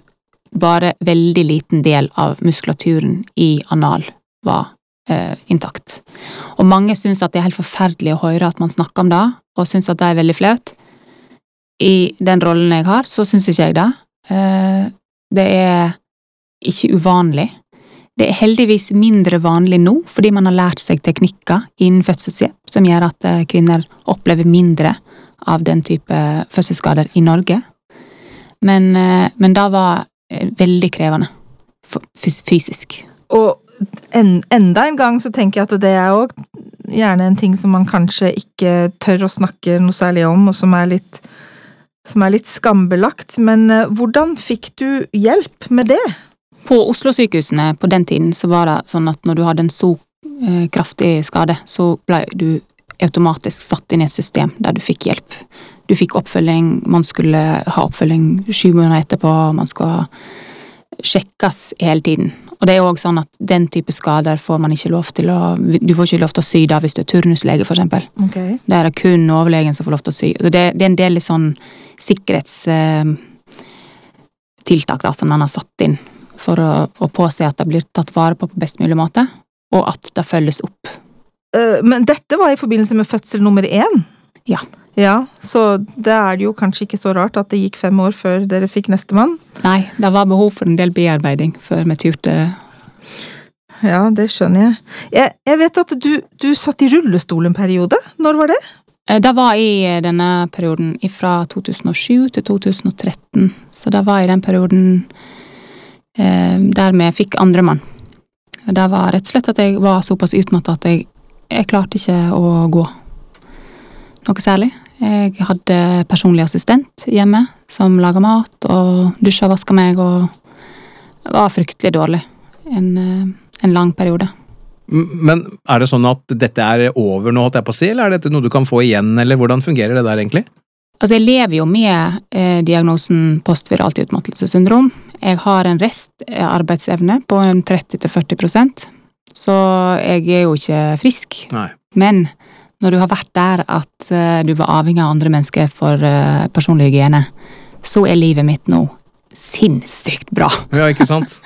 [SPEAKER 3] bare veldig liten del av muskulaturen i anal var intakt. Og mange syns at det er helt forferdelig å høre at man snakker om det, og syns at det er veldig flaut. I den rollen jeg har, så syns ikke jeg det. Uh, det er ikke uvanlig. Det er heldigvis mindre vanlig nå, fordi man har lært seg teknikker innen fødselshjelp som gjør at eh, kvinner opplever mindre av den type fødselsskader i Norge. Men, men det var veldig krevende fysisk.
[SPEAKER 2] Og en, enda en gang så tenker jeg at det er òg gjerne en ting som man kanskje ikke tør å snakke noe særlig om, og som er litt, som er litt skambelagt. Men uh, hvordan fikk du hjelp med det?
[SPEAKER 3] På Oslo-sykehusene på den tiden så var det sånn at når du hadde en så uh, kraftig skade, så ble du automatisk satt inn i et system der du fikk hjelp. Du fikk oppfølging, man skulle ha oppfølging sju måneder etterpå, man skal sjekkes hele tiden. Og det er òg sånn at den type skader får man ikke lov til å Du får ikke lov til å sy da hvis du er turnuslege, for eksempel.
[SPEAKER 2] det
[SPEAKER 3] Da er det kun overlegen som får lov til å sy. Det, det er en del sånn sikkerhetstiltak da, som man har satt inn for å, å påse at det blir tatt vare på på best mulig måte, og at det følges opp.
[SPEAKER 2] Eh, Men dette var i forbindelse med fødsel nummer én?
[SPEAKER 3] Ja.
[SPEAKER 2] Ja, så det er det jo kanskje ikke så rart at det gikk fem år før dere fikk nestemann.
[SPEAKER 3] Nei, det var behov for en del bearbeiding før vi turte
[SPEAKER 2] Ja, det skjønner jeg. Jeg, jeg vet at du, du satt i rullestol en periode. Når var det?
[SPEAKER 3] Eh, Det var i denne perioden fra 2007 til 2013, så det var i den perioden eh, der vi fikk andremann. Det var rett og slett at jeg var såpass utmatta at jeg, jeg klarte ikke å gå noe særlig. Jeg hadde personlig assistent hjemme som laga mat og dusja og vaska meg, og var fryktelig dårlig en, eh, en lang periode.
[SPEAKER 1] Men er det sånn at dette er over nå, holdt jeg på å si, eller er dette noe du kan få igjen, eller hvordan fungerer det der egentlig?
[SPEAKER 3] Altså, jeg lever jo med eh, diagnosen postviralt utmattelsessyndrom. Jeg har en rest eh, på en 30-40% så jeg er jo ikke frisk.
[SPEAKER 1] Nei.
[SPEAKER 3] Men når du har vært der at eh, du var avhengig av andre mennesker for eh, personlig hygiene, så er livet mitt nå sinnssykt bra.
[SPEAKER 1] Ja, ikke sant?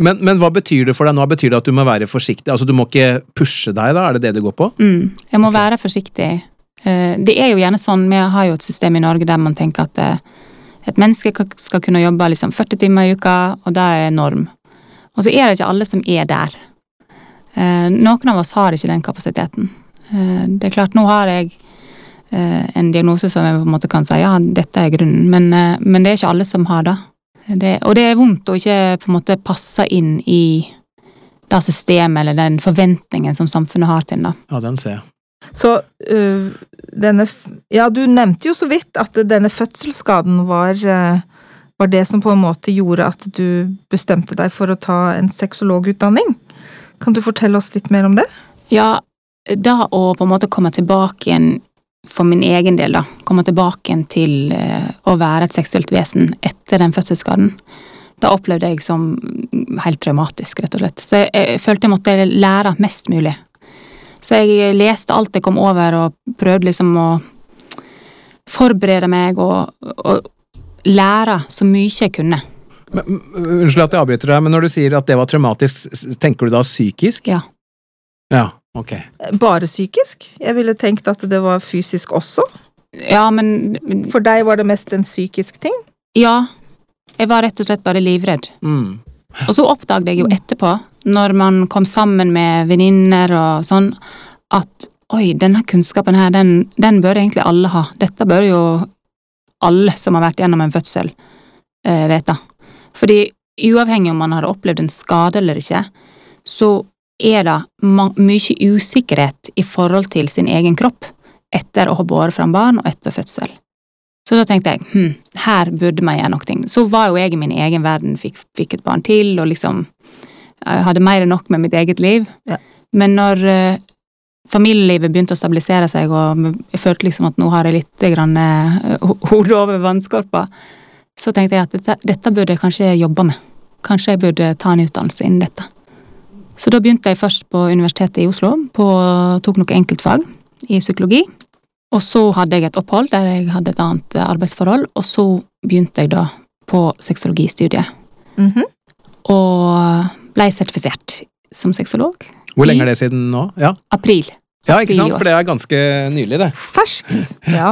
[SPEAKER 1] Men, men hva betyr det for deg nå? Betyr det at du må være forsiktig? Altså, Du må ikke pushe deg, da? Er det det det går på?
[SPEAKER 3] Mm, jeg må være forsiktig. Eh, Det er jo gjerne sånn, vi har jo et system i Norge der man tenker at et menneske skal kunne jobbe liksom 40 timer i uka, og det er norm. Og så er det ikke alle som er der. Noen av oss har ikke den kapasiteten. Eh, Det er klart, nå har jeg eh, en diagnose som jeg på en måte kan si ja, dette er grunnen, men, eh, men det er ikke alle som har det. det. Og det er vondt å ikke på en måte passe inn i det systemet eller den forventningen som samfunnet har til en.
[SPEAKER 1] Ja, den ser jeg.
[SPEAKER 2] Så øh, denne Ja, du nevnte jo så vidt at denne fødselsskaden var, øh, var det som på en måte gjorde at du bestemte deg for å ta en sexologutdanning. Kan du fortelle oss litt mer om det?
[SPEAKER 3] Ja, da å på en måte komme tilbake igjen for min egen del, da. Komme tilbake igjen til eh, å være et seksuelt vesen etter den fødselsskaden. Da opplevde jeg som helt traumatisk, rett og slett. Så jeg, jeg følte jeg måtte lære mest mulig. Så jeg leste alt jeg kom over, og prøvde liksom å forberede meg og, og lære så mye jeg kunne.
[SPEAKER 1] Men, unnskyld at jeg avbryter deg, men når du sier at det var traumatisk, tenker du da psykisk?
[SPEAKER 3] Ja.
[SPEAKER 1] Ja, ok.
[SPEAKER 2] Bare psykisk? Jeg ville tenkt at det var fysisk også.
[SPEAKER 3] Ja, men
[SPEAKER 2] For deg var det mest en psykisk ting?
[SPEAKER 3] Ja. Jeg var rett og slett bare livredd.
[SPEAKER 1] Mm.
[SPEAKER 3] Og så oppdaget jeg jo etterpå, når man kom sammen med venninner og sånn, at oi, denne kunnskapen her, den, den bør egentlig alle ha. Dette bør jo alle som har vært gjennom en fødsel, eh, vite. Fordi uavhengig om man har opplevd en skade eller ikke, så er det mye usikkerhet i forhold til sin egen kropp etter å ha båret fram barn og etter fødsel. Så da tenkte jeg hm, her burde man gjøre noe. Så var jo jeg i min egen verden, fikk, fikk et barn til, og liksom jeg hadde mer enn nok med mitt eget liv.
[SPEAKER 2] Ja.
[SPEAKER 3] Men når uh, familielivet begynte å stabilisere seg, og jeg følte liksom at nå har jeg litt grann, uh, hodet over vannskorpa, så tenkte jeg at dette, dette burde jeg kanskje jobbe med. Kanskje jeg burde ta en utdannelse innen dette. Så da begynte jeg først på Universitetet i Oslo, på, tok noe enkeltfag i psykologi. Og så hadde jeg et opphold der jeg hadde et annet eh, arbeidsforhold, og så begynte jeg da på sexologistudiet.
[SPEAKER 2] Mhm.
[SPEAKER 3] Og blei sertifisert som sexolog.
[SPEAKER 1] Hvor lenge er det siden nå? Ja,
[SPEAKER 3] April.
[SPEAKER 1] Ja ikke sant? For det er ganske nylig, det.
[SPEAKER 2] Ferskt! Ja.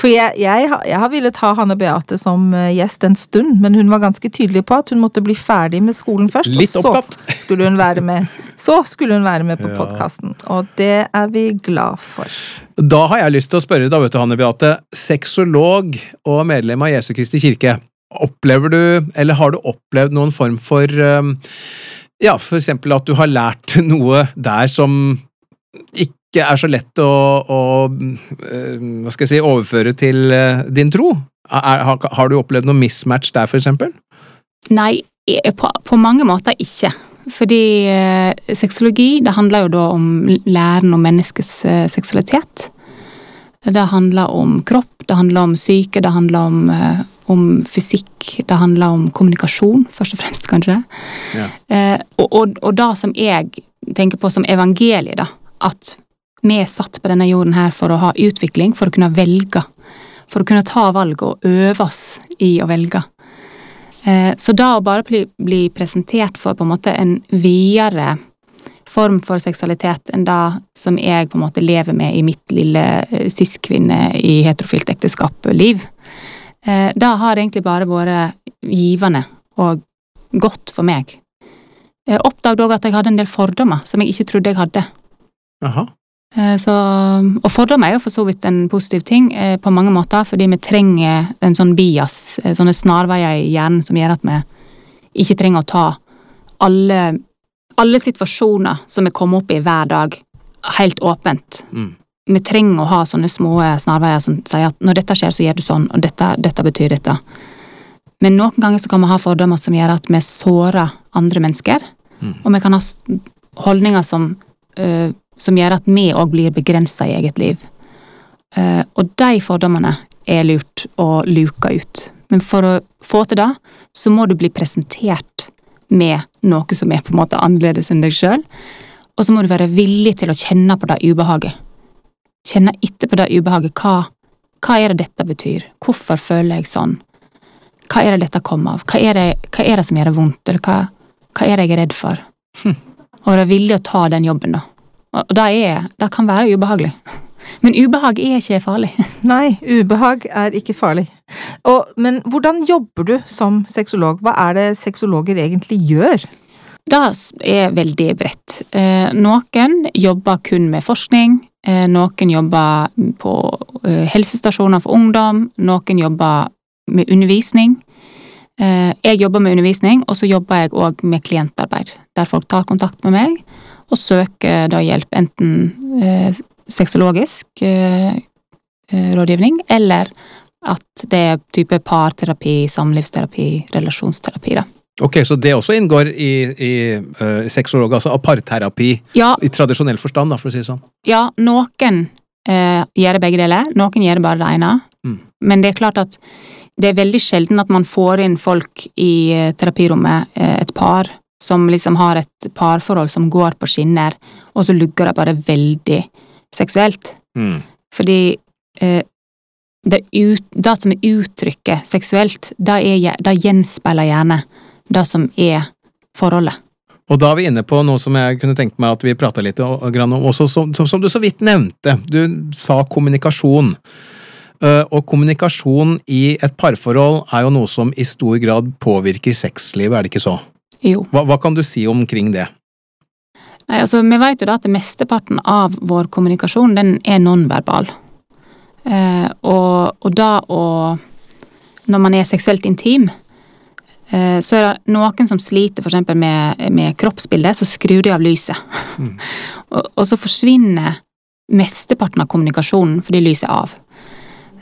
[SPEAKER 2] For jeg, jeg, jeg har villet ha Hanne Beate som eh, gjest en stund, men hun var ganske tydelig på at hun måtte bli ferdig med skolen først,
[SPEAKER 1] Litt
[SPEAKER 2] og så skulle hun være med, så skulle hun være med på
[SPEAKER 1] Ja.
[SPEAKER 2] podkasten. Og det er vi glad for.
[SPEAKER 1] Da har jeg lyst til å spørre da, vet du, Hanne Beate. Sexolog og medlem av Jesu Kristi kirke. Opplever du, eller har du opplevd noen form for um, Ja, for eksempel at du har lært noe der som ikke er så lett å, å uh, hva skal jeg si, overføre til uh, din tro? Er, har, har du opplevd noe mismatch der, for eksempel?
[SPEAKER 3] Nei, eh, på, på mange måter ikke. Fordi eh, sexologi, det handler jo da om læren om menneskets eh, seksualitet. Det handler om kropp, det handler om syke, det handler om, eh, om fysikk, det handler om kommunikasjon, først og fremst, kanskje.
[SPEAKER 1] Ja.
[SPEAKER 3] Eh, og, og, og det som jeg tenker på som evangeliet, da, at vi er satt på denne jorden her for å ha utvikling, for å kunne velge. For å kunne ta valg og øve oss i å velge. Eh, så da å bare bli, bli presentert for på en måte en videre form for seksualitet enn det som jeg på en måte lever med i mitt lille eh, cis-kvinne i heterofilt ekteskap-liv, da har det egentlig bare vært givende og godt for meg. Jeg oppdaget òg at jeg hadde en del fordommer som jeg ikke trodde jeg hadde.
[SPEAKER 1] Aha.
[SPEAKER 3] Eh, Så, og fordommer er jo for så vidt en positiv ting eh, på mange måter, fordi vi trenger en sånn bias, eh, sånne snarveier i hjernen som gjør at vi ikke trenger å ta alle, alle situasjoner som vi kommer opp i hver dag, helt åpent.
[SPEAKER 1] Mm.
[SPEAKER 3] Vi trenger å ha sånne små snarveier som sier at når dette skjer, så gjør du sånn, og dette, dette betyr dette. Men noen ganger så kan vi ha fordommer som gjør at vi sårer andre mennesker,
[SPEAKER 1] Mm.
[SPEAKER 3] og vi kan ha holdninger som øh, som gjør at vi òg blir begrensa i eget liv. Eh, og de fordommene er lurt å luke ut. Men for å få til det, så må du bli presentert med noe som er på en måte annerledes enn deg sjøl. Og så må du være villig til å kjenne på det ubehaget. Kjenne etter på det ubehaget. Hva, hva er det dette betyr? Hvorfor føler jeg sånn? Hva er det dette kommer av? Hva er det, hva er det som gjør det vondt? Eller hva, hva er det jeg er redd for? Og være villig å ta den jobben, da. Og det, er, det kan være ubehagelig. Men ubehag er ikke farlig.
[SPEAKER 2] Nei, ubehag er ikke farlig. Og, men hvordan jobber du som sexolog? Hva er det sexologer egentlig gjør?
[SPEAKER 3] Det er veldig bredt. Eh, Noen jobber kun med forskning. eh, Noen jobber på eh, helsestasjoner for ungdom. Noen jobber med undervisning. Jeg jobber med undervisning, og så jobber jeg òg med klientarbeid. Der folk tar kontakt med meg og søker da hjelp, enten eh, sexologisk eh, eh, rådgivning, eller at det er type parterapi, samlivsterapi, relasjonsterapi. da.
[SPEAKER 1] Ok, så det også inngår i, i uh, sexolog, altså parterapi
[SPEAKER 3] Ja,
[SPEAKER 1] i tradisjonell forstand, da, for å si det sånn.
[SPEAKER 3] Ja, noen eh, gjør det begge deler, noen gjør det bare det ene.
[SPEAKER 1] Mm.
[SPEAKER 3] Men det er klart at det er veldig sjelden at man får inn folk i eh, terapirommet, et par, som liksom har et parforhold som går på skinner, og så lugger det bare veldig seksuelt.
[SPEAKER 1] Mm.
[SPEAKER 3] Fordi eh, det, ut, det som er uttrykket seksuelt, det, er, det gjenspeiler gjerne det som er forholdet.
[SPEAKER 1] Og da er vi inne på noe som jeg kunne tenkt meg at vi prata litt om, også som, som, som du så vidt nevnte. Du sa kommunikasjon. Eh, og kommunikasjon i et parforhold er jo noe som i stor grad påvirker sexlivet, er det ikke så?
[SPEAKER 3] Jo.
[SPEAKER 1] Hva, hva kan du si omkring det?
[SPEAKER 3] Nei, altså, vi vet jo da at mesteparten av vår kommunikasjon, den er nonverbal. Eh, og, og da å Når man er seksuelt intim, eh, så er det noen som sliter eksempel med, med kroppsbildet, så skrur de av lyset. og, og så forsvinner mesteparten av kommunikasjonen fordi lyset er av.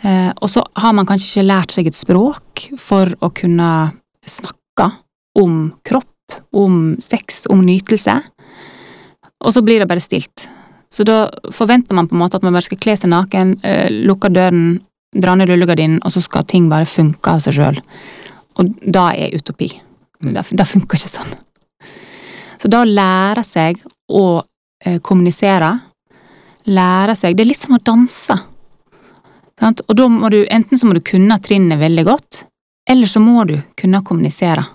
[SPEAKER 3] Eh, og så har man kanskje ikke lært seg et språk for å kunne snakke om kropp, om sex, om nytelse. Og så blir det bare stilt. Så da forventer man på en måte at man bare skal kle seg naken, eh, lukke døren, dra ned rullegardinen, og så skal ting bare funke av seg sjøl. Og da er utopi. Det, det funker ikke sånn. Så da å lære seg å eh, kommunisere, lære seg Det er litt som å danse. Sant? Og da må du, enten så må du kunne trinnet veldig godt, eller så må du kunne kommunisere.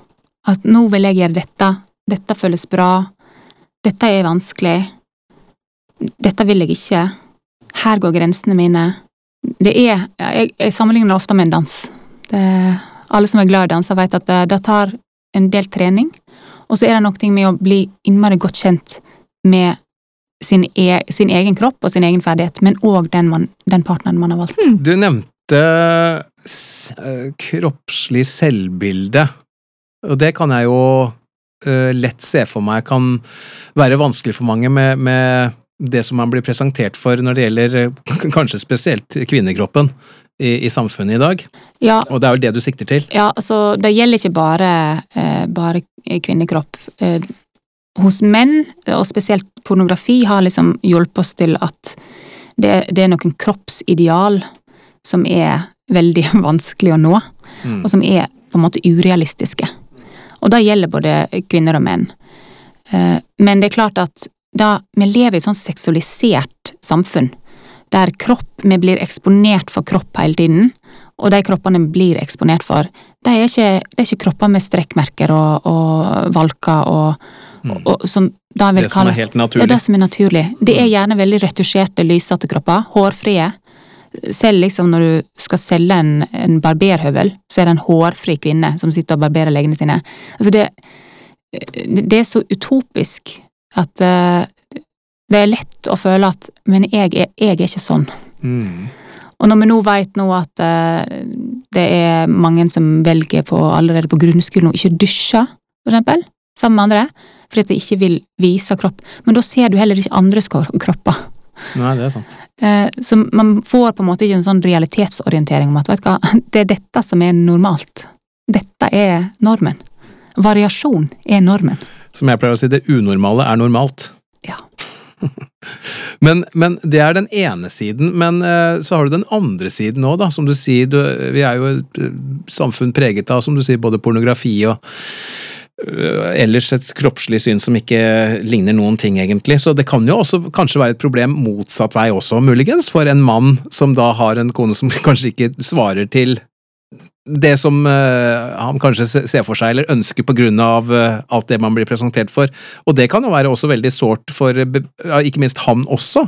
[SPEAKER 3] At nå vil jeg gjøre dette, dette føles bra, dette er vanskelig, dette vil jeg ikke, her går grensene mine. Det er, jeg, jeg sammenligner det ofte med en dans. Det, alle som er glad i å danse vet at det, det tar en del trening, og så er det noe med å bli innmari godt kjent med sin, e, sin egen kropp og sin egen ferdighet, men òg den, den partneren man har valgt.
[SPEAKER 1] Du nevnte eh, kroppslig selvbilde, og det kan jeg jo uh, lett se for meg kan være vanskelig for mange med, med det som man blir presentert for når det gjelder eh, kanskje spesielt kvinnekroppen i, i samfunnet i dag,
[SPEAKER 3] Ja,
[SPEAKER 1] og det er jo det du sikter til.
[SPEAKER 3] Ja, altså, det gjelder ikke bare, uh, bare kvinnekropp. Uh, hos menn, og spesielt pornografi, har liksom hjulpet oss til at Det, det er noen kroppsideal som er veldig vanskelig å nå,
[SPEAKER 1] Mm.
[SPEAKER 3] og som er på en måte urealistiske. Og det gjelder både kvinner og menn. Eh, Men det er klart at da vi lever i et sånn seksualisert samfunn, der kropp, vi blir eksponert for kropp hele tiden, og de kroppene vi blir eksponert for, de er ikke, det er ikke kropper med strekkmerker og, og valker og, og, og som
[SPEAKER 1] Mm. Det som er
[SPEAKER 3] kalle-
[SPEAKER 1] helt naturlig.
[SPEAKER 3] det som er naturlig. Det er gjerne veldig retusjerte, lysete kropper, hårfrie. Selv liksom når du skal selge en, en barberhøvel, så er det en hårfri kvinne som sitter og barberer leggene sine. Altså det, det er så utopisk at eh, det er lett å føle at men jeg er, jeg er ikke sånn.
[SPEAKER 1] Mm.
[SPEAKER 3] Og når vi nå vet nå at eh, det er mange som velger på, allerede på grunnskolen å ikke dusje, for eksempel, sammen med andre, fordi at de ikke vil vise kropp, men da ser du heller ikke andres kro- kropper.
[SPEAKER 1] Nei, det er sant.
[SPEAKER 3] Eh, Så man får på en måte ikke en sånn realitetsorientering om at vet du hva, det er dette som er normalt. Dette er normen. Variasjon er normen.
[SPEAKER 1] Som jeg pleier å si, det unormale er normalt.
[SPEAKER 3] Ja.
[SPEAKER 1] Men, men det er den ene siden, men eh, så har du den andre siden òg, da. Som du sier, du, vi er jo et eh, samfunn preget av, som du sier, både pornografi og ellers et kroppslig syn som ikke ligner noen ting, egentlig. Så det kan jo også kanskje være et problem motsatt vei også, muligens, for en mann som da har en kone som kanskje ikke svarer til det som øh, han kanskje ser for seg eller ønsker på grunn av øh, alt det man blir presentert for. Og det kan jo være også veldig sårt for øh, ikke minst han også.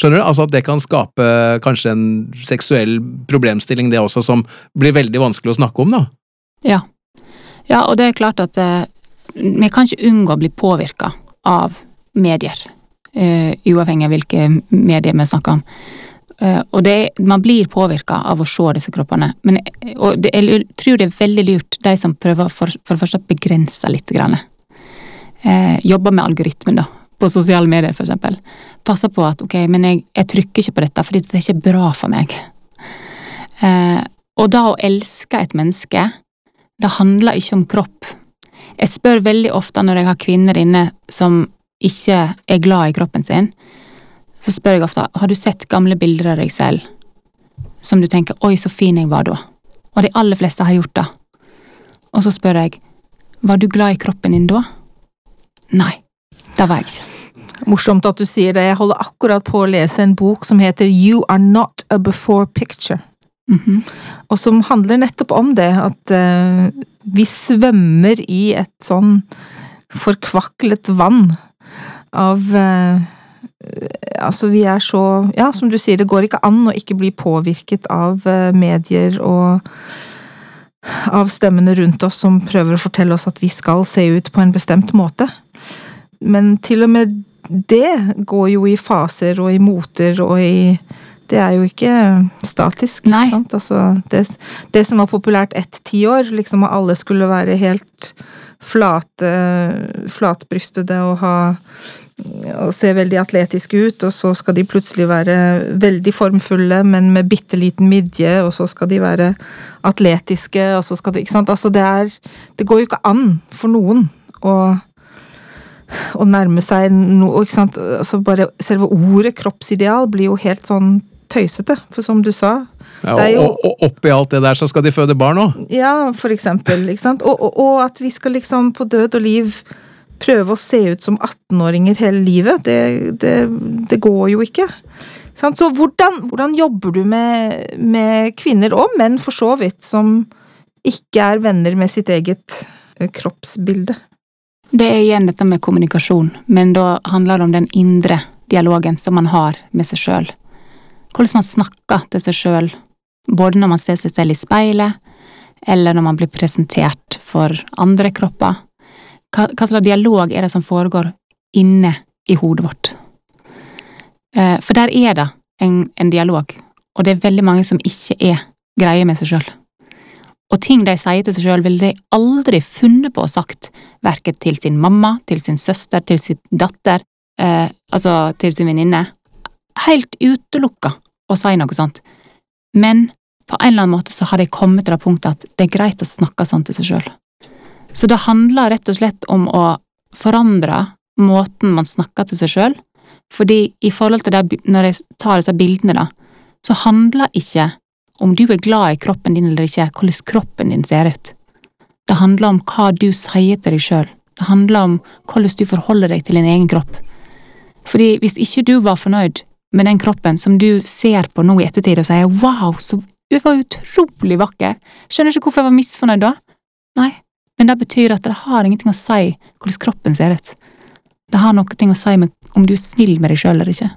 [SPEAKER 1] Skjønner du? Altså at det kan skape kanskje en seksuell problemstilling, det også, som blir veldig vanskelig å snakke om, da.
[SPEAKER 3] Ja. Ja, og det er klart at eh, vi kan ikke unngå å bli påvirka av medier. eh, uavhengig av hvilke medier vi snakker om. Eh, og det, man blir påvirka av å se disse kroppene. Men, eh, og det, jeg tror det er veldig lurt, de som prøver for, for det første å begrense litt. Grann. Eh, jobber med algoritmen, da. På sosiale medier, eksempel. Passer på at ok, men jeg, jeg trykker ikke på dette, fordi det er ikke bra for meg. Eh, og da å elske et menneske, det handler ikke om kropp. Jeg spør veldig ofte når jeg har kvinner inne som ikke er glad i kroppen sin, så spør jeg ofte har du sett gamle bilder av deg selv som du tenker 'oi, så fin jeg var da'. Og de aller fleste har gjort det. Og så spør jeg 'var du glad i kroppen din da'? Nei, det var jeg ikke.
[SPEAKER 2] Morsomt at du sier det. Jeg holder akkurat på å lese en bok som heter You Are Not a Before Picture.
[SPEAKER 3] Mhm.
[SPEAKER 2] Og som handler nettopp om det, at uh, vi svømmer i et sånn forkvaklet vann av uh, Altså, vi er så Ja, som du sier, det går ikke an å ikke bli påvirket av uh, medier og av stemmene rundt oss som prøver å fortelle oss at vi skal se ut på en bestemt måte. Men til og med det går jo i faser og i moter og i Det er jo ikke statisk. Sant? Altså, det, det som var populært ett tiår, liksom at alle skulle være helt flate, flatbrystede og ha og se veldig atletiske ut, og så skal de plutselig være veldig formfulle, men med bitte liten midje, og så skal de være atletiske, og så skal de Ikke sant? Altså, det er Det går jo ikke an for noen å å nærme seg noe ikke sant? Altså bare Selve ordet kroppsideal blir jo helt sånn tøysete, for som du sa
[SPEAKER 1] Ja,
[SPEAKER 2] Det er jo-
[SPEAKER 1] og, og oppi alt det der så skal de føde barn òg.
[SPEAKER 2] Ja, for eksempel. Ikke sant? Og, og, og at vi skal liksom på død og liv prøve å se ut som 18-åringer hele livet, det, det, det går jo ikke. Så hvordan, hvordan jobber du med, med kvinner, og menn for så vidt, som ikke er venner med sitt eget eh, kroppsbilde?
[SPEAKER 3] Det er igjen dette med kommunikasjon, men da handler det om den indre dialogen som man har med seg sjøl. Hvordan man snakker til seg sjøl, både når man ser seg selv i speilet, eller når man blir presentert for andre kropper. Hva, slags dialog er det som foregår inne i hodet vårt? Eh, For der er det en, en dialog, og det er veldig mange som ikke er greie med seg sjøl. Og ting de sier til seg sjøl, ville de aldri funnet på å sagt, verken til sin mamma, til sin søster, til sin datter, eh, altså til sin venninne. Helt utelukka å si noe sånt. Men på en eller annen måte så har de kommet til det punktet at det er greit å snakke sånn til seg sjøl. Så det handler rett og slett om å forandre måten man snakker til seg sjøl, Fordi i forhold til det, når jeg tar disse bildene, da, så handler ikke om du er glad i kroppen din eller ikke, hvordan kroppen din ser ut. Det handler om hva du sier til deg sjøl. Det handler om hvordan du forholder deg til din egen kropp. Fordi hvis ikke du var fornøyd med den kroppen som du ser på nå i ettertid og sier wow, så du var utrolig vakker, skjønner ikke hvorfor jeg var misfornøyd da? Nei, men det betyr at det har ingenting å si hvordan kroppen ser ut. Det har noe å si med om du er snill med deg sjøl eller ikke.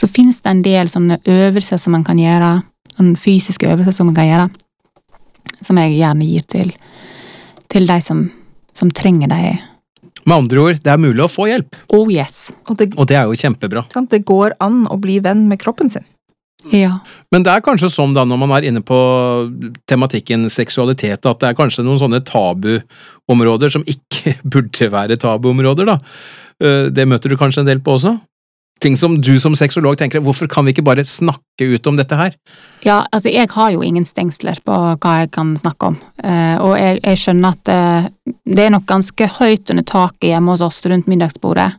[SPEAKER 3] Så finnes det en del sånne øvelser som man kan gjøre, sånne fysiske øvelser som man kan gjøre, som jeg gjerne gir til, til de som, som trenger det.
[SPEAKER 1] Med andre ord, det er mulig å få hjelp,
[SPEAKER 3] Oh yes.
[SPEAKER 2] Og det,
[SPEAKER 1] og det er jo kjempebra.
[SPEAKER 2] sant, det går an å bli venn med kroppen sin.
[SPEAKER 3] Ja.
[SPEAKER 1] Men det er kanskje sånn da, når man er inne på tematikken seksualitet, at det er kanskje noen sånne tabuområder som ikke burde være tabuområder, da. Eh, Det møter du kanskje en del på også? Ting som du som sexolog tenker, hvorfor kan vi ikke bare snakke ut om dette her?
[SPEAKER 3] Ja, altså jeg har jo ingen stengsler på hva jeg kan snakke om, eh, og jeg, jeg skjønner at eh, det er nok ganske høyt under taket hjemme hos oss rundt middagsbordet.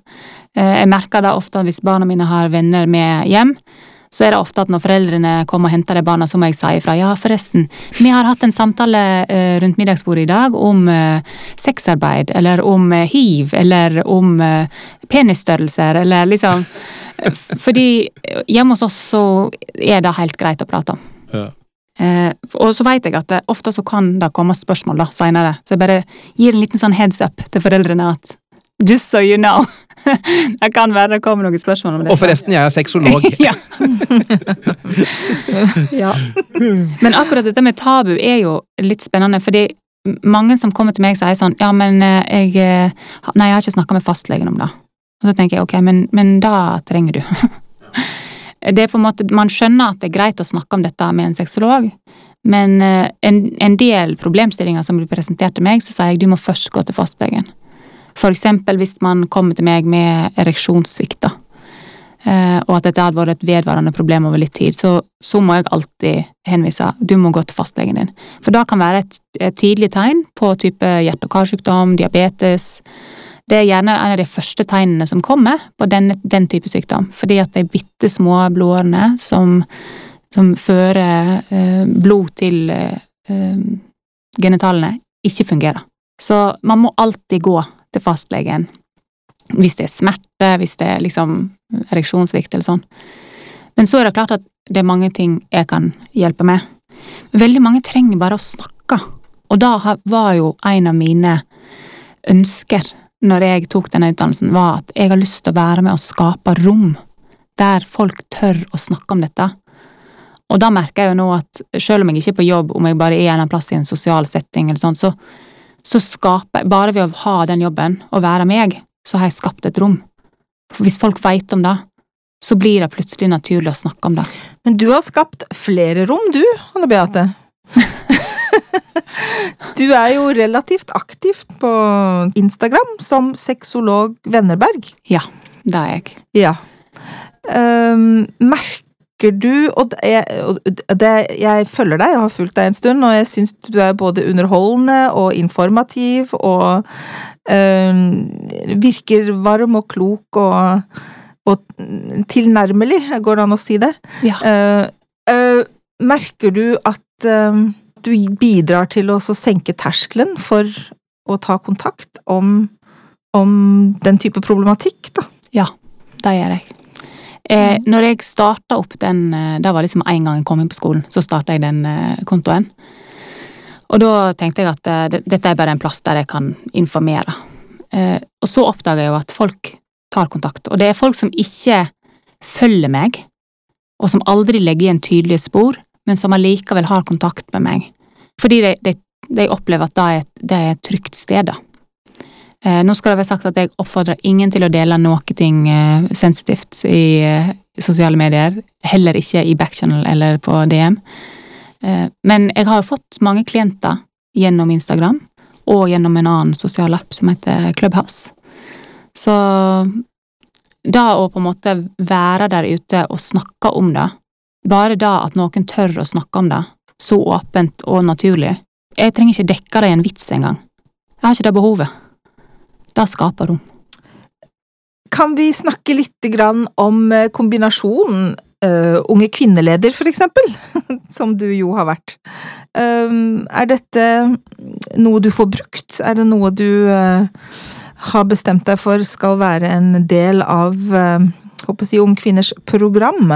[SPEAKER 3] Eh, jeg merker det ofte hvis barna mine har venner med hjem, så er det ofte at når foreldrene kommer og henter de barna, så må jeg si ifra. Ja, forresten, vi har hatt en samtale eh, rundt middagsbordet i dag om eh, sexarbeid, eller om hiv, eller om penisstørrelser, eller liksom Fordi hjemme hos oss så er det helt greit å prate om.
[SPEAKER 1] Ja.
[SPEAKER 3] Eh, og så vet jeg at det, ofte så kan det komme spørsmål da, senere, så jeg bare gir en liten sånn heads up til foreldrene at just so you know. det kan være det kommer noen spørsmål om det.
[SPEAKER 1] Og forresten, jeg er sexolog.
[SPEAKER 3] ja. ja. Men akkurat dette med tabu er jo litt spennende, fordi mange som kommer til meg sier sånn Ja, men eh, jeg eh, Nei, jeg har ikke snakka med fastlegen om det. Og så tenker jeg ok, men, men da trenger du. det er på en måte, Man skjønner at det er greit å snakke om dette med en sexolog, men eh, en, en del problemstillinger som blir presentert til meg, så sier jeg du må først gå til fastlegen. Eksempel hvis man kommer til meg med ereksjonssvikt, eh, og at dette hadde vært et vedvarende problem over litt tid, så, så må jeg alltid henvise du må gå til fastlegen din. For det kan være et, et tidlig tegn på type hjerte- og karsykdom, diabetes. Det er gjerne en av de første tegnene som kommer på den, den type sykdom, fordi at de bitte små blodårene som, som fører eh, blod til eh, genitalene, ikke fungerer. Så man må alltid gå til fastlegen hvis det er smerte, hvis det er liksom ereksjonssvikt eller sånn. Men så er det klart at det er mange ting jeg kan hjelpe med. Veldig mange trenger bare å snakke, og da var jo en av mine ønsker når jeg tok denne utdannelsen, var at jeg har lyst til å være med og skape rom der folk tør å snakke om dette. Og da merker jeg jo nå at selv om jeg ikke er på jobb, om jeg bare er en plass i en sosial setting, eller sånn, så, så skaper jeg, bare ved å ha den jobben og være meg, så har jeg skapt et rom. For hvis folk vet om det, så blir det plutselig naturlig å snakke om det.
[SPEAKER 2] Men du har skapt flere rom, du, Anne Beate. du er jo relativt aktivt på Instagram som sexolog Vennerberg.
[SPEAKER 3] Ja, det er jeg.
[SPEAKER 2] Ja. Um, merker du og og det, Jeg følger deg, jeg har fulgt deg en stund, og jeg syns du er både underholdende og informativ og um, virker varm og klok og, og tilnærmelig, går det an å si det?
[SPEAKER 3] Ja.
[SPEAKER 2] Uh, uh, merker du at eh, du bidrar til å senke terskelen for å ta kontakt om, om den type problematikk, da?
[SPEAKER 3] Ja, det gjør jeg. Eh, når jeg starta opp den eh, Det var liksom en gang jeg kom inn på skolen, så starta jeg den eh, kontoen. Og da tenkte jeg at eh, dette er bare en plass der jeg kan informere. Eh, og så oppdaga jeg jo at folk tar kontakt, og det er folk som ikke følger meg, og som aldri legger igjen tydelige spor, men som allikevel har kontakt med meg. Fordi de, de, de opplever at det er, et- det er et trygt sted, da. Eh, nå skal det være sagt at jeg oppfordrer ingen til å dele noe ting eh, sensitivt i eh, sosiale medier, heller ikke i backchannel eller på DM. Eh, men jeg har fått mange klienter gjennom Instagram, og gjennom en annen sosial app som heter Clubhouse. Så da å på en måte være der ute og snakke om det, bare da at noen tør å snakke om det, så åpent og naturlig Jeg trenger ikke dekke det i en vits engang. Jeg har ikke det behovet. Det skaper rom.
[SPEAKER 2] kan vi snakke litt om eh, kombinasjonen uh, unge kvinneleder, for eksempel, som du jo har vært. Uh, er dette noe du får brukt? Er det noe du uh, har bestemt deg for skal være en del av håper å si, Ung kvinners program?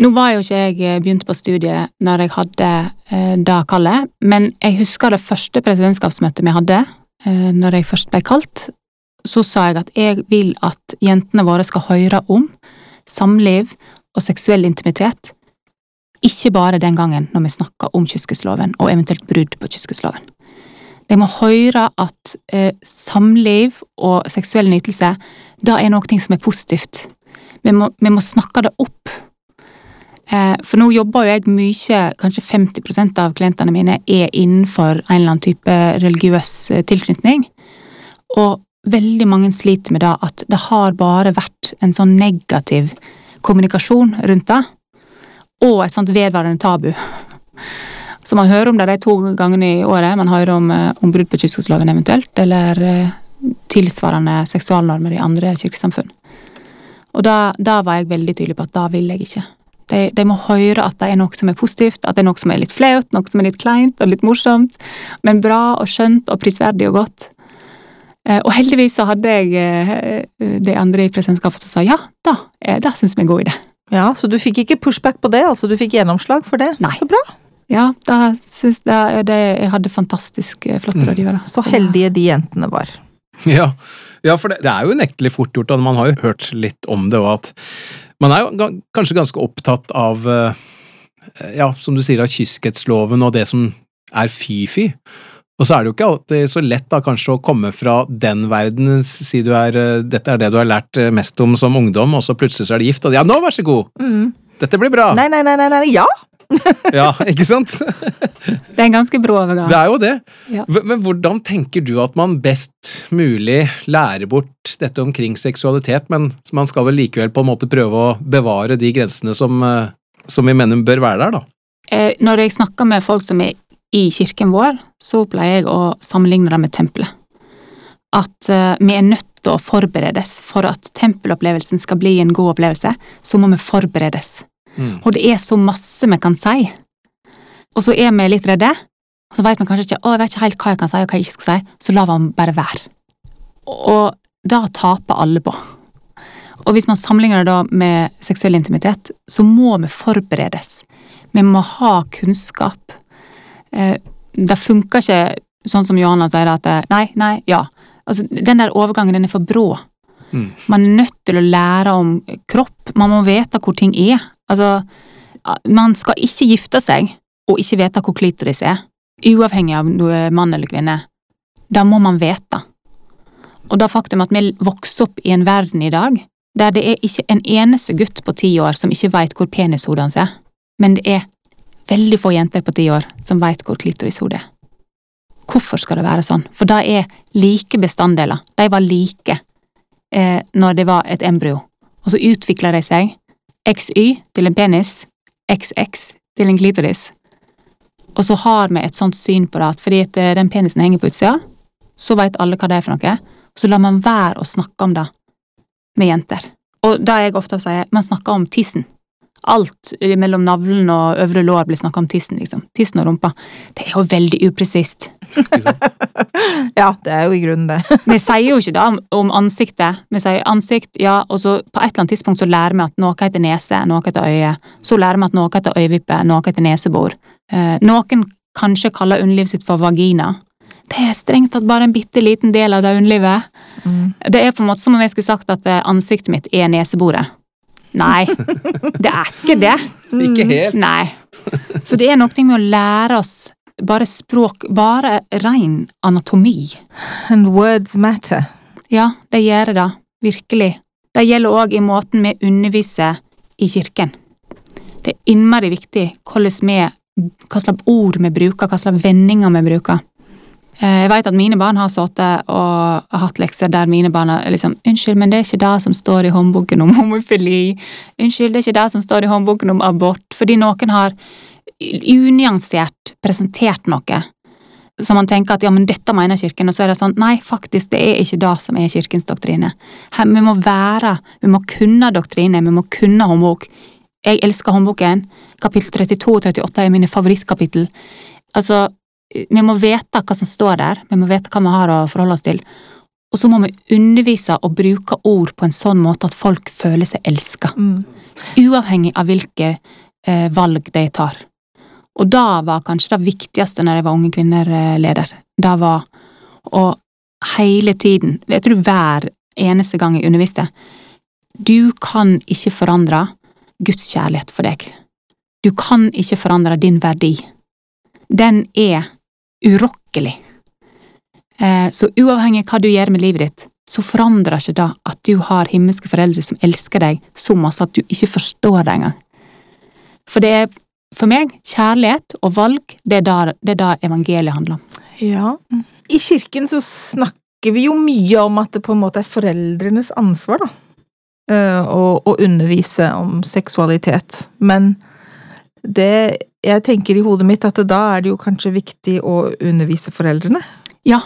[SPEAKER 3] Nå var jo ikke jeg begynt på studiet når jeg hadde eh, det kallet, men jeg husker det første presidentskapsmøtet vi hadde, eh, når jeg først ble kalt. Så sa jeg at jeg vil at jentene våre skal høre om samliv og seksuell intimitet, ikke bare den gangen når vi snakker om kyskhusloven og eventuelt brudd på kyskhusloven. De må høre at eh, samliv og seksuell nytelse da er noe som er positivt. Vi må, vi må snakke det opp. Eh, for nå jobber jo jeg mye, kanskje 50% av klientene mine er innenfor en eller annen type religiøs eh, tilknytning. Og veldig mange sliter med det at det har bare vært en sånn negativ kommunikasjon rundt det, og et sånt vedvarende tabu. Så man hører om det de to gangene i året. Man hører om, eh, om brudd på kystgodsloven eventuelt, eller eh, tilsvarende seksualnormer i andre kirkesamfunn. Og da, da, var jeg veldig tydelig på at da vil jeg ikke. De, de, må høre at det er noe som er positivt, at det er noe som er litt flaut, noe som er litt kleint og litt morsomt, men bra og skjønt og prisverdig og godt. Eh, og heldigvis så hadde jeg eh, de andre i presidentskapet som sa ja, da, da det syns vi er en god idé.
[SPEAKER 2] Ja, Så du fikk ikke pushback på det? altså Du fikk gjennomslag for det?
[SPEAKER 3] Nei.
[SPEAKER 2] Så bra.
[SPEAKER 3] Ja, da syns jeg det, jeg hadde fantastisk flotte rådgivere.
[SPEAKER 2] Så heldige de jentene var.
[SPEAKER 1] Ja, ja for det, det, er jo unektelig fort gjort, og man har jo hørt litt om det, og at man er jo kanskje ganske opptatt av ja, som du sier, av kyskhetsloven og det som er fy-fy. Og så er det jo ikke alltid så lett da kanskje å komme fra den verden, si du er, eh, dette er det du har lært eh, mest om som ungdom, og så plutselig så er det gift, og ja, nå, vær så god! Mm. Dette blir bra!
[SPEAKER 2] Nei, nei, nei, nei, nei. ja!
[SPEAKER 1] ja, ikke sant?
[SPEAKER 3] det er en ganske brå overgang.
[SPEAKER 1] Det er jo det. Ja. Men hvordan tenker du at man best mulig lærer bort dette omkring seksualitet, men man skal vel likevel på en måte prøve å bevare de grensene som, eh, som vi mener bør være der, da?
[SPEAKER 3] Når jeg snakker med folk som er i kirken vår, så pleier jeg å sammenligne det med tempelet. At uh, vi er nødt til å forberedes. For at tempelopplevelsen skal bli en god opplevelse, så må vi forberedes. Mm. Og det er så masse vi kan si. Og så er vi litt redde, og så vet vi kanskje ikke å, jeg vet ikke helt hva jeg kan si og hva jeg ikke skal si, så lar man bare være. Og da taper alle på. Og hvis man sammenligner det da med seksuell intimitet, så må vi forberedes. Vi må ha kunnskap eh, det funker ikke sånn som Johanna sier, at eh, nei, nei, ja. Altså, den der overgangen, den er for brå. Mm. Man er nødt til å lære om kropp, man må vite hvor ting er. Altså, man skal ikke gifte seg og ikke vite hvor klitoris er, uavhengig av noe mann eller kvinne. Det må man vite. Og det faktum at vi vokser opp i en verden i dag der det er ikke en eneste gutt på ti år som ikke veit hvor penishodet hans er, men det er veldig få jenter på ti år som veit hvor klitorishodet er. Hvorfor skal det være sånn? For det er like bestanddeler. De var like eh, når det var et embryo. Og så utvikla de seg. XY til en penis, XX til en klitoris. Og så har vi et sånt syn på det at fordi at eh, den penisen henger på utsida, så veit alle hva det er for noe. Så lar man være å snakke om det med jenter. Og det jeg ofte sier, man snakker om tissen alt mellom navlen og øvre lår blir snakka om tissen, liksom. Tissen og rumpa. Det er jo veldig upresist.
[SPEAKER 2] ja, det er jo i grunnen det.
[SPEAKER 3] vi sier jo ikke det om ansiktet. Vi sier ansikt, ja, og så på et eller annet tidspunkt så lærer vi at noe heter nese, noe heter øye. Så lærer vi at noe heter øyevippe, noe heter nesebor. Eh, noen kanskje kaller underlivet sitt for vagina. Det er strengt tatt bare en bitte liten del av det underlivet. Mm. Det er på en måte som om jeg skulle sagt at eh, ansiktet mitt er neseboret. Nei, det er ikke det.
[SPEAKER 1] Ikke helt.
[SPEAKER 3] Nei. Så det er noe med å lære oss bare språk, bare ren anatomi.
[SPEAKER 2] And words matter.
[SPEAKER 3] Ja, det gjør det. Virkelig. Det gjelder òg i måten vi underviser i kirken. Det er innmari viktig hva slags ord vi bruker, hva slags vendinger vi bruker. Eh, jeg vet at mine barn har sittet og hatt lekser der mine barn har liksom 'Unnskyld, men det er ikke det som står i håndboken om homofili.' 'Unnskyld, det er ikke det som står i håndboken om abort.' Fordi noen har unyansert presentert noe. så man tenker at ja, men dette mener kirken, og så er det sånn nei, faktisk, det er ikke det som er kirkens doktrine. Her, vi må være, vi må kunne doktrine, vi må kunne håndbok. Jeg elsker håndboken. Kapittel 32 og 38 er mine favorittkapittel. Altså, vi må vite hva som står der, vi må vite hva vi har å forholde oss til. Og så må vi undervise og bruke ord på en sånn måte at folk føler seg elska.
[SPEAKER 2] Mm.
[SPEAKER 3] Uavhengig av hvilke eh, valg de tar. Og det var kanskje det viktigste når jeg var Unge kvinner-leder. Det var å hele tiden, jeg tror hver eneste gang jeg underviste, du kan ikke forandre Guds kjærlighet for deg. Du kan ikke forandre din verdi. Den er urokkelig. Eh, så uavhengig av hva du gjør med livet ditt, så forandrer ikke det at du har himmelske foreldre som elsker deg så masse at du ikke forstår det engang. For det er for meg kjærlighet og valg, det er er det evangeliet handler om.
[SPEAKER 2] Ja. I kirken så snakker vi jo mye om at det på en måte er foreldrenes ansvar, da. eh, Å, å undervise om seksualitet. Men det Jeg tenker i hodet mitt at da er det jo kanskje viktig å undervise foreldrene.
[SPEAKER 3] Ja,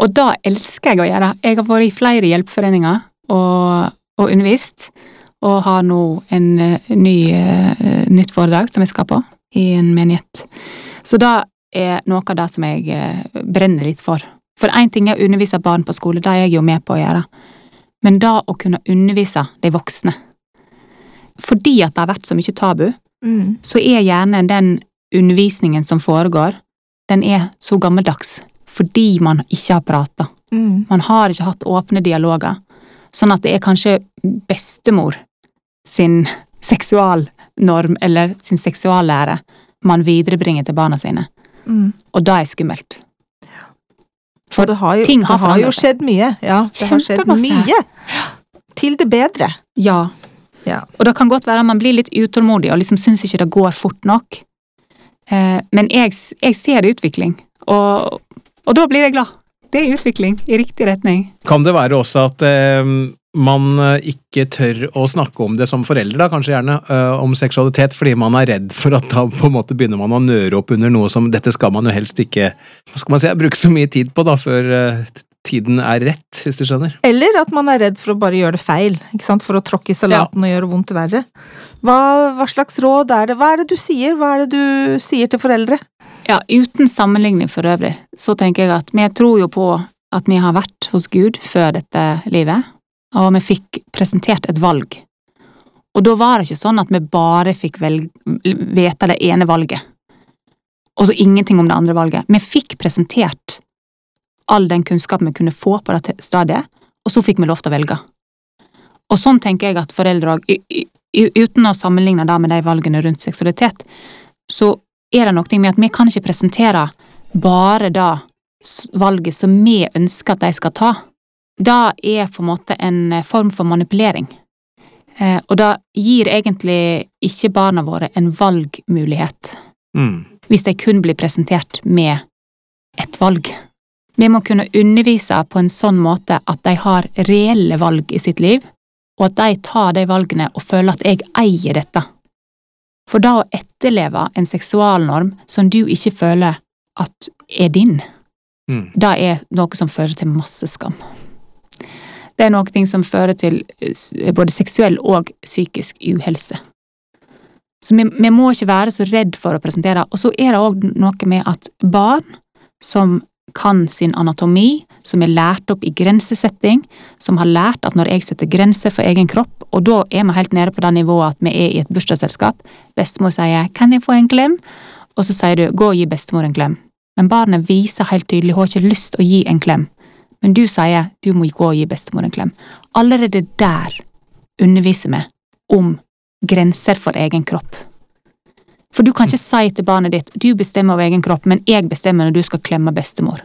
[SPEAKER 3] og det elsker jeg å gjøre. Jeg har vært i flere hjelpeforeninger og, og undervist, og har nå en uh, ny, uh, nytt foredrag som jeg skal på, i en menighet. Så det er noe av det som jeg uh, brenner litt for. For én ting er å undervise barn på skole, det er jeg jo med på å gjøre, men det å kunne undervise de voksne. Fordi at det har vært så mye tabu,
[SPEAKER 2] Mm.
[SPEAKER 3] så er gjerne den undervisningen som foregår, den er så gammeldags fordi man ikke har prata.
[SPEAKER 2] Mm.
[SPEAKER 3] Man har ikke hatt åpne dialoger. Sånn at det er kanskje bestemor sin seksualnorm eller sin seksuallære man viderebringer til barna sine.
[SPEAKER 2] Mm.
[SPEAKER 3] Og det er skummelt.
[SPEAKER 2] For det har jo,
[SPEAKER 3] ting har
[SPEAKER 2] det har jo skjedd mye. Ja, det har skjedd mye. Til det bedre.
[SPEAKER 3] Ja.
[SPEAKER 2] Ja.
[SPEAKER 3] Og det kan godt være at man blir litt utålmodig og liksom syns ikke det går fort nok. Eh, men jeg, jeg ser utvikling, og, og da blir jeg glad. Det er utvikling i riktig retning.
[SPEAKER 1] Kan det være også at eh, man eh, ikke tør å snakke om det som foreldre, da, kanskje gjerne, eh, om seksualitet, fordi man er redd for at da på en måte begynner man å nøre opp under noe som dette skal man jo helst ikke hva skal man si, bruke så mye tid på da, før eh, tiden er rett, hvis du skjønner.
[SPEAKER 2] Eller at man er redd for å bare gjøre det feil, ikke sant? for å tråkke i salaten og gjøre vondt verre. Hva, hva slags råd er det? Hva er det du sier? Hva er det du sier til foreldre?
[SPEAKER 3] Ja, uten sammenligning for øvrig, så tenker jeg at vi tror jo på at vi har vært hos Gud før dette livet, og vi fikk presentert et valg. Og da var det ikke sånn at vi bare fikk vite det ene valget, og så ingenting om det andre valget. Vi fikk presentert all den kunnskapen vi kunne få på det stadiet, og så fikk vi lov til å velge. Og sånn tenker jeg at foreldre òg, uten å sammenligne det med de valgene rundt seksualitet, så er det noe med at vi kan ikke presentere bare det valget som vi ønsker at de skal ta. Det er på en måte en form for manipulering. Eh, Og det gir egentlig ikke barna våre en valgmulighet,
[SPEAKER 1] Mm.
[SPEAKER 3] hvis de kun blir presentert med et valg. Vi må kunne undervise på en sånn måte at de har reelle valg i sitt liv, og at de tar de valgene og føler at jeg eier dette. For da å etterleve en seksualnorm som du ikke føler at er din,
[SPEAKER 1] Mm.
[SPEAKER 3] det er noe som fører til masse skam. Det er noe som fører til eh, både seksuell og psykisk uhelse. Så vi, vi må ikke være så redd for å presentere. Og så er det òg noe med at barn som kan sin anatomi, som er lært opp i grensesetting, som har lært at når jeg setter grenser for egen kropp, og da er vi helt nede på det nivået at vi er i et bursdagsselskap, bestemor sier 'kan jeg få en klem', og så sier du 'gå og gi bestemor en klem'. Men barnet viser helt tydelig hun har ikke lyst til å gi en klem, men du sier 'du må gå og gi bestemor en klem'. Allerede der underviser vi om grenser for egen kropp. For du kan ikke si til barnet ditt 'du bestemmer over egen kropp, men jeg bestemmer når du skal klemme bestemor'.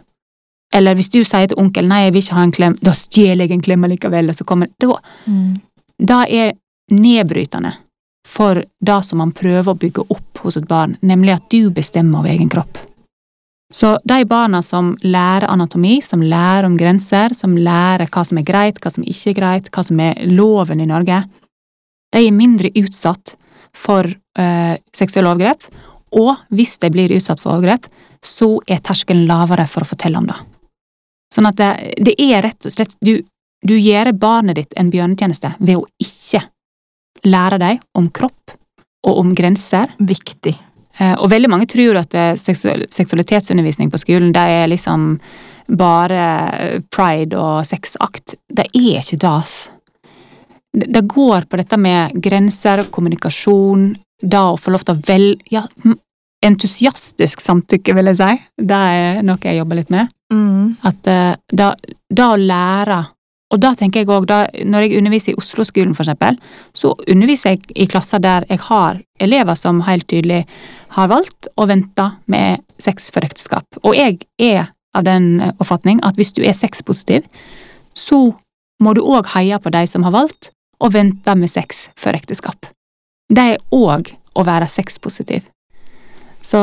[SPEAKER 3] Eller hvis du sier til onkel 'nei, jeg vil ikke ha en klem', da stjeler jeg en klem likevel, og så kommer da, Det er nedbrytende for det som man prøver å bygge opp hos et barn, nemlig at du bestemmer over egen kropp. Så de barna som lærer anatomi, som lærer om grenser, som lærer hva som er greit, hva som ikke er greit, hva som er loven i Norge, de er mindre utsatt for eh, seksuelle overgrep, og hvis de blir utsatt for overgrep, så er terskelen lavere for å fortelle om det. Sånn at det, det er rett og slett Du, du gjør barnet ditt en bjørnetjeneste ved å ikke lære dem om kropp og om grenser.
[SPEAKER 2] Viktig.
[SPEAKER 3] Eh, Og veldig mange tror at eh, seksual, seksualitetsundervisning på skolen det er liksom bare pride og sexakt. Det er ikke. Det det går på dette med grenser, kommunikasjon, da å få lov til å vel... ja, Entusiastisk samtykke, vil jeg si. Det er noe jeg jobber litt med.
[SPEAKER 2] Mm.
[SPEAKER 3] At eh, da, da å lære Og da tenker jeg òg, når jeg underviser i Oslo-skolen eksempel, så underviser jeg i klasser der jeg har elever som helt tydelig har valgt å vente med sex for ekteskap. Og jeg er av den oppfatning at hvis du er sexpositiv, så må du òg heie på de som har valgt å vente med sex for ekteskap. Det er òg å være sexpositiv. Så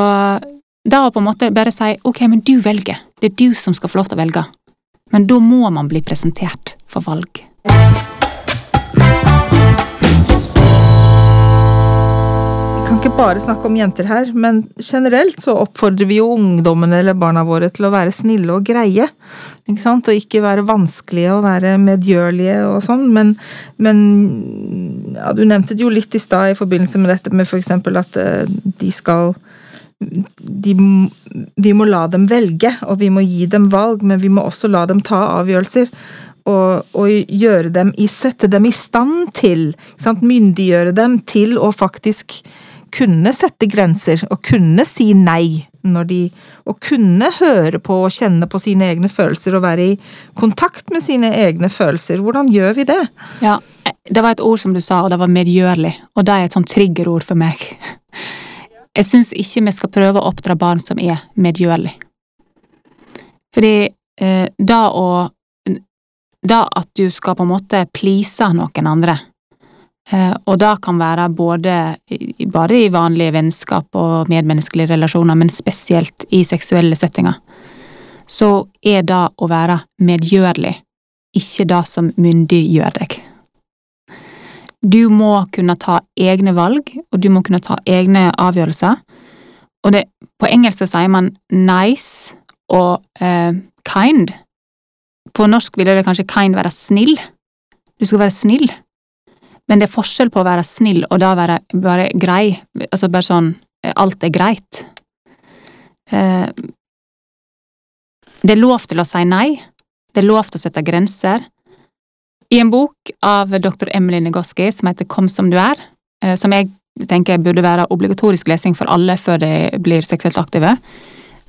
[SPEAKER 3] da å på en måte bare si ok, men du velger, det er du som skal få lov til å velge. Men da må man bli presentert for valg.
[SPEAKER 2] Kan ikke bare snakke om jenter her, men generelt så oppfordrer vi jo ungdommene eller barna våre til å være snille og greie. Ikke sant? Og ikke være vanskelige og være medgjørlige og sånn, men, men ja, Du nevnte det jo litt i stad i forbindelse med dette med eksempel at eh, de skal de, vi må la dem velge, og vi må gi dem valg, men vi må også la dem ta avgjørelser. Og, og gjøre dem i, sette dem i stand til, myndiggjøre dem til å faktisk kunne sette grenser, og kunne si nei. Når de, og kunne høre på og kjenne på sine egne følelser og være i kontakt med sine egne følelser. Hvordan gjør vi det?
[SPEAKER 3] Ja, det var et ord som du sa, og det var medgjørlig, og det er et sånt triggerord for meg. Jeg syns ikke vi skal prøve å oppdra barn som er medgjørlig. Fordi eh, da å Da at du skal på en måte please noen andre, og det kan være både, bare i vanlige vennskap og medmenneskelige relasjoner, men spesielt i seksuelle settinger, så er det å være medgjørlig ikke det som myndiggjør deg. Du må kunne ta egne valg, og du må kunne ta egne avgjørelser. Og det, på engelsk sier man nice og eh, kind. På norsk ville det kanskje kind være snill. Du skal være snill. Men det er forskjell på å være snill og da være bare grei. Altså bare sånn eh, alt er greit. Eh, det er lov til å si nei. Det er lov til å sette grenser. I en bok av dr. Emily Negoski som heter Kom som du er, eh, som jeg tenker burde være obligatorisk lesing for alle før de blir seksuelt aktive,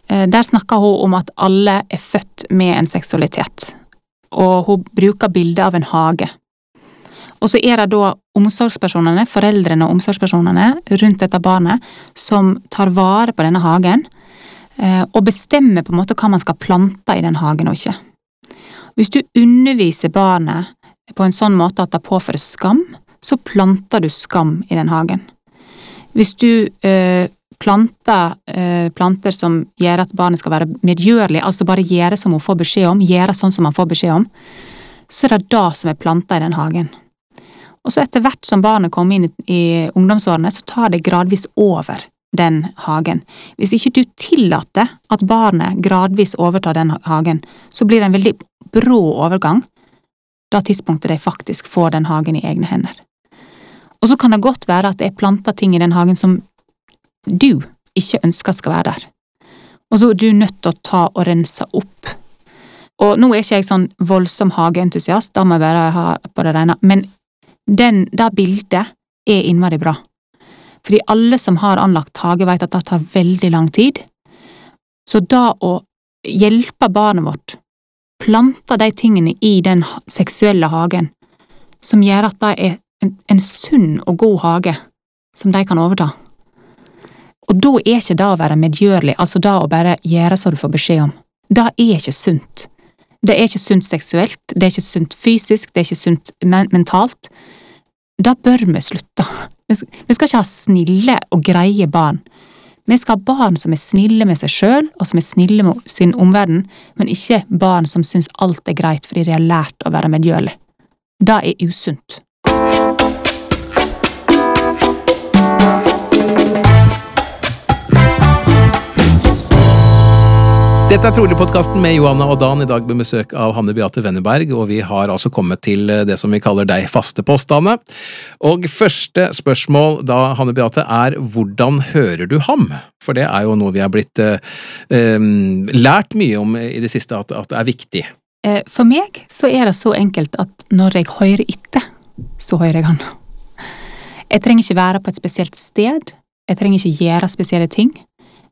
[SPEAKER 3] der snakker hun om at alle er født med en seksualitet, og hun bruker bildet av en hage. Og så er det da omsorgspersonene, foreldrene og omsorgspersonene rundt dette barnet, som tar vare på denne hagen, eh, og bestemmer på en måte hva man skal plante i den hagen og ikke. Hvis du underviser barnet på en sånn måte at det påfører skam, så planter du skam i den hagen. Hvis du øh, planter øh, planter som gjør at barnet skal være medgjørlig, altså bare gjøre som hun får beskjed om, gjøre sånn som man får beskjed om, så er det det som er planta i den hagen. Og så etter hvert som barnet kommer inn i, ungdomsårene, så tar det gradvis over den hagen. Hvis ikke du tillater at barnet gradvis overtar den hagen, så blir det en veldig brå overgang da tidspunktet de faktisk får den hagen i egne hender. Og så kan det godt være at det er planta ting i den hagen som du ikke ønsker at skal være der. Og så er du nødt til å ta og rense opp. Og nå er ikke jeg sånn voldsom hageentusiast, da må jeg bare ha på det rene, men den, det bildet er innmari bra. Fordi alle som har anlagt hage, vet at det tar veldig lang tid. Så da å hjelpe barnet vårt plante de tingene i den seksuelle hagen, som gjør at det er en, en sunn og god hage som de kan overta. Og da er ikke det å være medgjørlig, altså det å bare gjøre som du får beskjed om, det er ikke sunt. Det er ikke sunt seksuelt, det er ikke sunt fysisk, det er ikke sunt men mentalt. Da bør vi slutte. Vi skal, ikke ha snille og greie barn. Vi skal ha barn som er snille med seg sjøl, og som er snille med sin omverden, men ikke barn som syns alt er greit fordi de har lært å være medgjørlig. Det er usunt.
[SPEAKER 1] Dette er Trolig-podkasten med Johanna og Dan, i dag med besøk av Hanne Beate Wenneberg, og vi har altså kommet til eh, det som vi kaller deg faste påstande. Og første spørsmål da, Hanne Beate, er hvordan hører du ham? For det er jo noe vi har blitt eh, lært mye om i det siste, at, at det er viktig.
[SPEAKER 3] Eh, For meg så er det så enkelt at når jeg hører etter, så hører jeg han. Jeg trenger ikke være på et spesielt sted, jeg trenger ikke gjøre spesielle ting,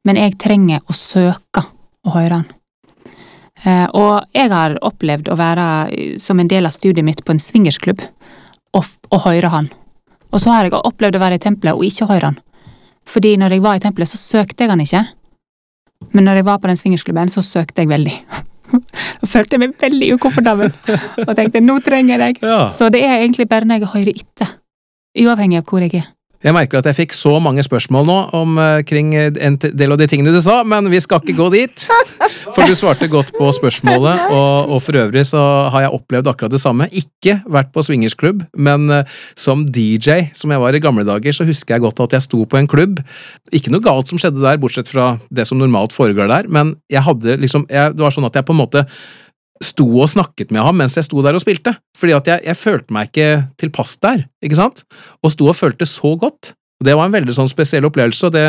[SPEAKER 3] men jeg trenger å søke å høre han. Eh, Og jeg har opplevd å være eh, som en del av studiet mitt på en swingersklubb og, og høre han. Og så har jeg opplevd å være i tempelet og ikke høre han. Fordi når jeg var i tempelet, så søkte jeg han ikke. Men når jeg var på den swingersklubben, så søkte jeg veldig. Og følte jeg meg veldig ukomfortabel. Og tenkte nå trenger jeg deg.
[SPEAKER 1] Ja.
[SPEAKER 3] Så det er egentlig bare når jeg hører etter. Uavhengig av hvor jeg er.
[SPEAKER 1] Jeg merker at jeg fikk så mange spørsmål nå omkring en del av de tingene du sa, men vi skal ikke gå dit. For du svarte godt på spørsmålet, og, og for øvrig så har jeg opplevd akkurat det samme. Ikke vært på swingersklubb, men eh, som DJ, som jeg var i gamle dager, så husker jeg godt at jeg sto på en klubb. Ikke noe galt som skjedde der, bortsett fra det som normalt foregår der, men jeg hadde liksom jeg, Det var sånn at jeg på en måte sto og snakket med ham mens jeg sto der og spilte, fordi at jeg, jeg følte meg ikke tilpass der, ikke sant? Og sto og følte så godt. Det var en veldig sånn spesiell opplevelse, og det,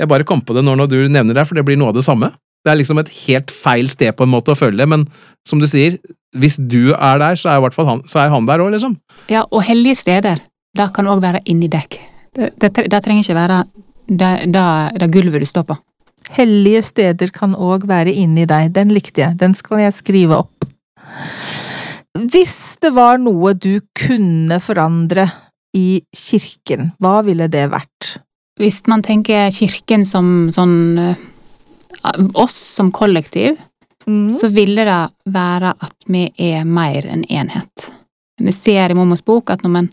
[SPEAKER 1] jeg bare kom på det når, når du nevner det, for det blir noe av det samme. Det er liksom et helt feil sted på en måte å følge men som du sier, hvis du er der, så er i hvert fall han, er han der òg, liksom.
[SPEAKER 3] Ja, og hellige steder, det kan òg være inni dekk. Det, det, det trenger ikke være det, det, det gulvet du står på.
[SPEAKER 2] Hellige steder kan òg være inni deg. Den likte jeg. Den skal jeg skrive opp. Hvis det var noe du kunne forandre i kirken, hva ville det vært?
[SPEAKER 3] Hvis man tenker kirken som sånn eh, Oss som kollektiv,
[SPEAKER 2] Mm.
[SPEAKER 3] så ville det være at vi er mer enn enhet. Vi ser i Mommos bok at når, man,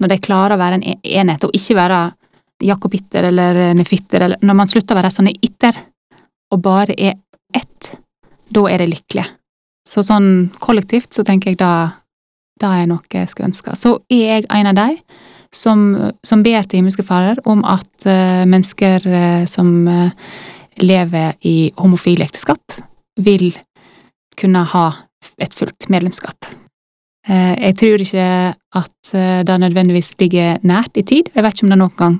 [SPEAKER 3] når de klarer å være en e- enhet, og ikke være jakobitter eller nefitter, eller når man slutter å være sånne itter, og bare er ett, da er det lykkelige. Så sånn kollektivt så tenker jeg da det er noe jeg skulle ønske. Så er jeg en av de som, som ber til himmelske Fader om at uh, mennesker uh, som uh, lever i homofile ekteskap, vil kunne ha et fullt medlemskap. Jeg tror ikke at det nødvendigvis ligger nært i tid, jeg vet ikke om det noen gang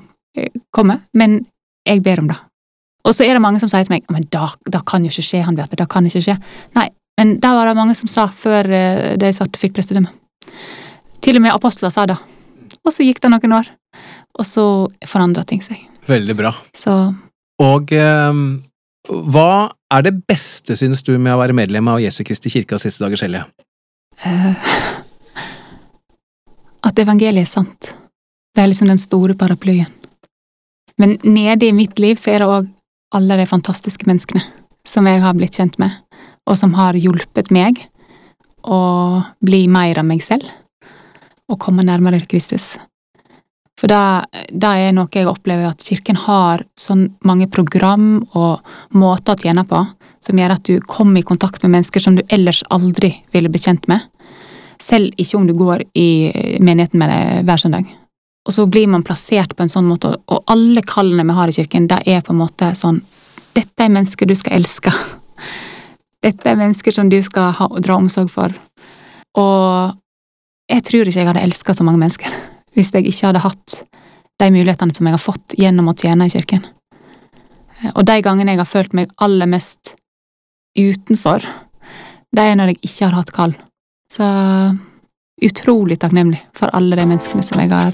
[SPEAKER 3] kommer, men jeg ber om det. Og så er det mange som sier til meg men da, da kan jo ikke skje, han vet det kan ikke skje. Nei, men det var det mange som sa før eh, de svarte fikk prestedømme. Til og med apostler sa det. Og så gikk det noen år, og så forandra ting seg.
[SPEAKER 1] Veldig bra.
[SPEAKER 3] Så
[SPEAKER 1] Og eh, hva er det beste, synes du, med å være medlem av Jesu Kristi Kirkas siste dagers hellige?
[SPEAKER 3] eh, At evangeliet er sant. Det er liksom den store paraplyen. Men nede i mitt liv så er det òg alle de fantastiske menneskene som jeg har blitt kjent med, og som har hjulpet meg å bli mer av meg selv, og komme nærmere Kristus. For da er noe jeg opplever at kirken har sånn mange program og måter å tjene på, som gjør at du kommer i kontakt med mennesker som du ellers aldri ville blitt kjent med. Selv ikke om du går i menigheten med deg hver søndag. Og så blir man plassert på en sånn måte, og alle kallene vi har i kirken, det er på en måte sånn Dette er mennesker du skal elske. Dette er mennesker som du skal ha, dra omsorg for. Og jeg tror ikke jeg hadde elska så mange mennesker hvis jeg ikke hadde hatt de mulighetene som jeg har fått gjennom å tjene i kirken. Og de gangene jeg har følt meg aller mest utenfor, det er når jeg ikke har hatt kall. Så utrolig takknemlig for alle de menneskene som jeg har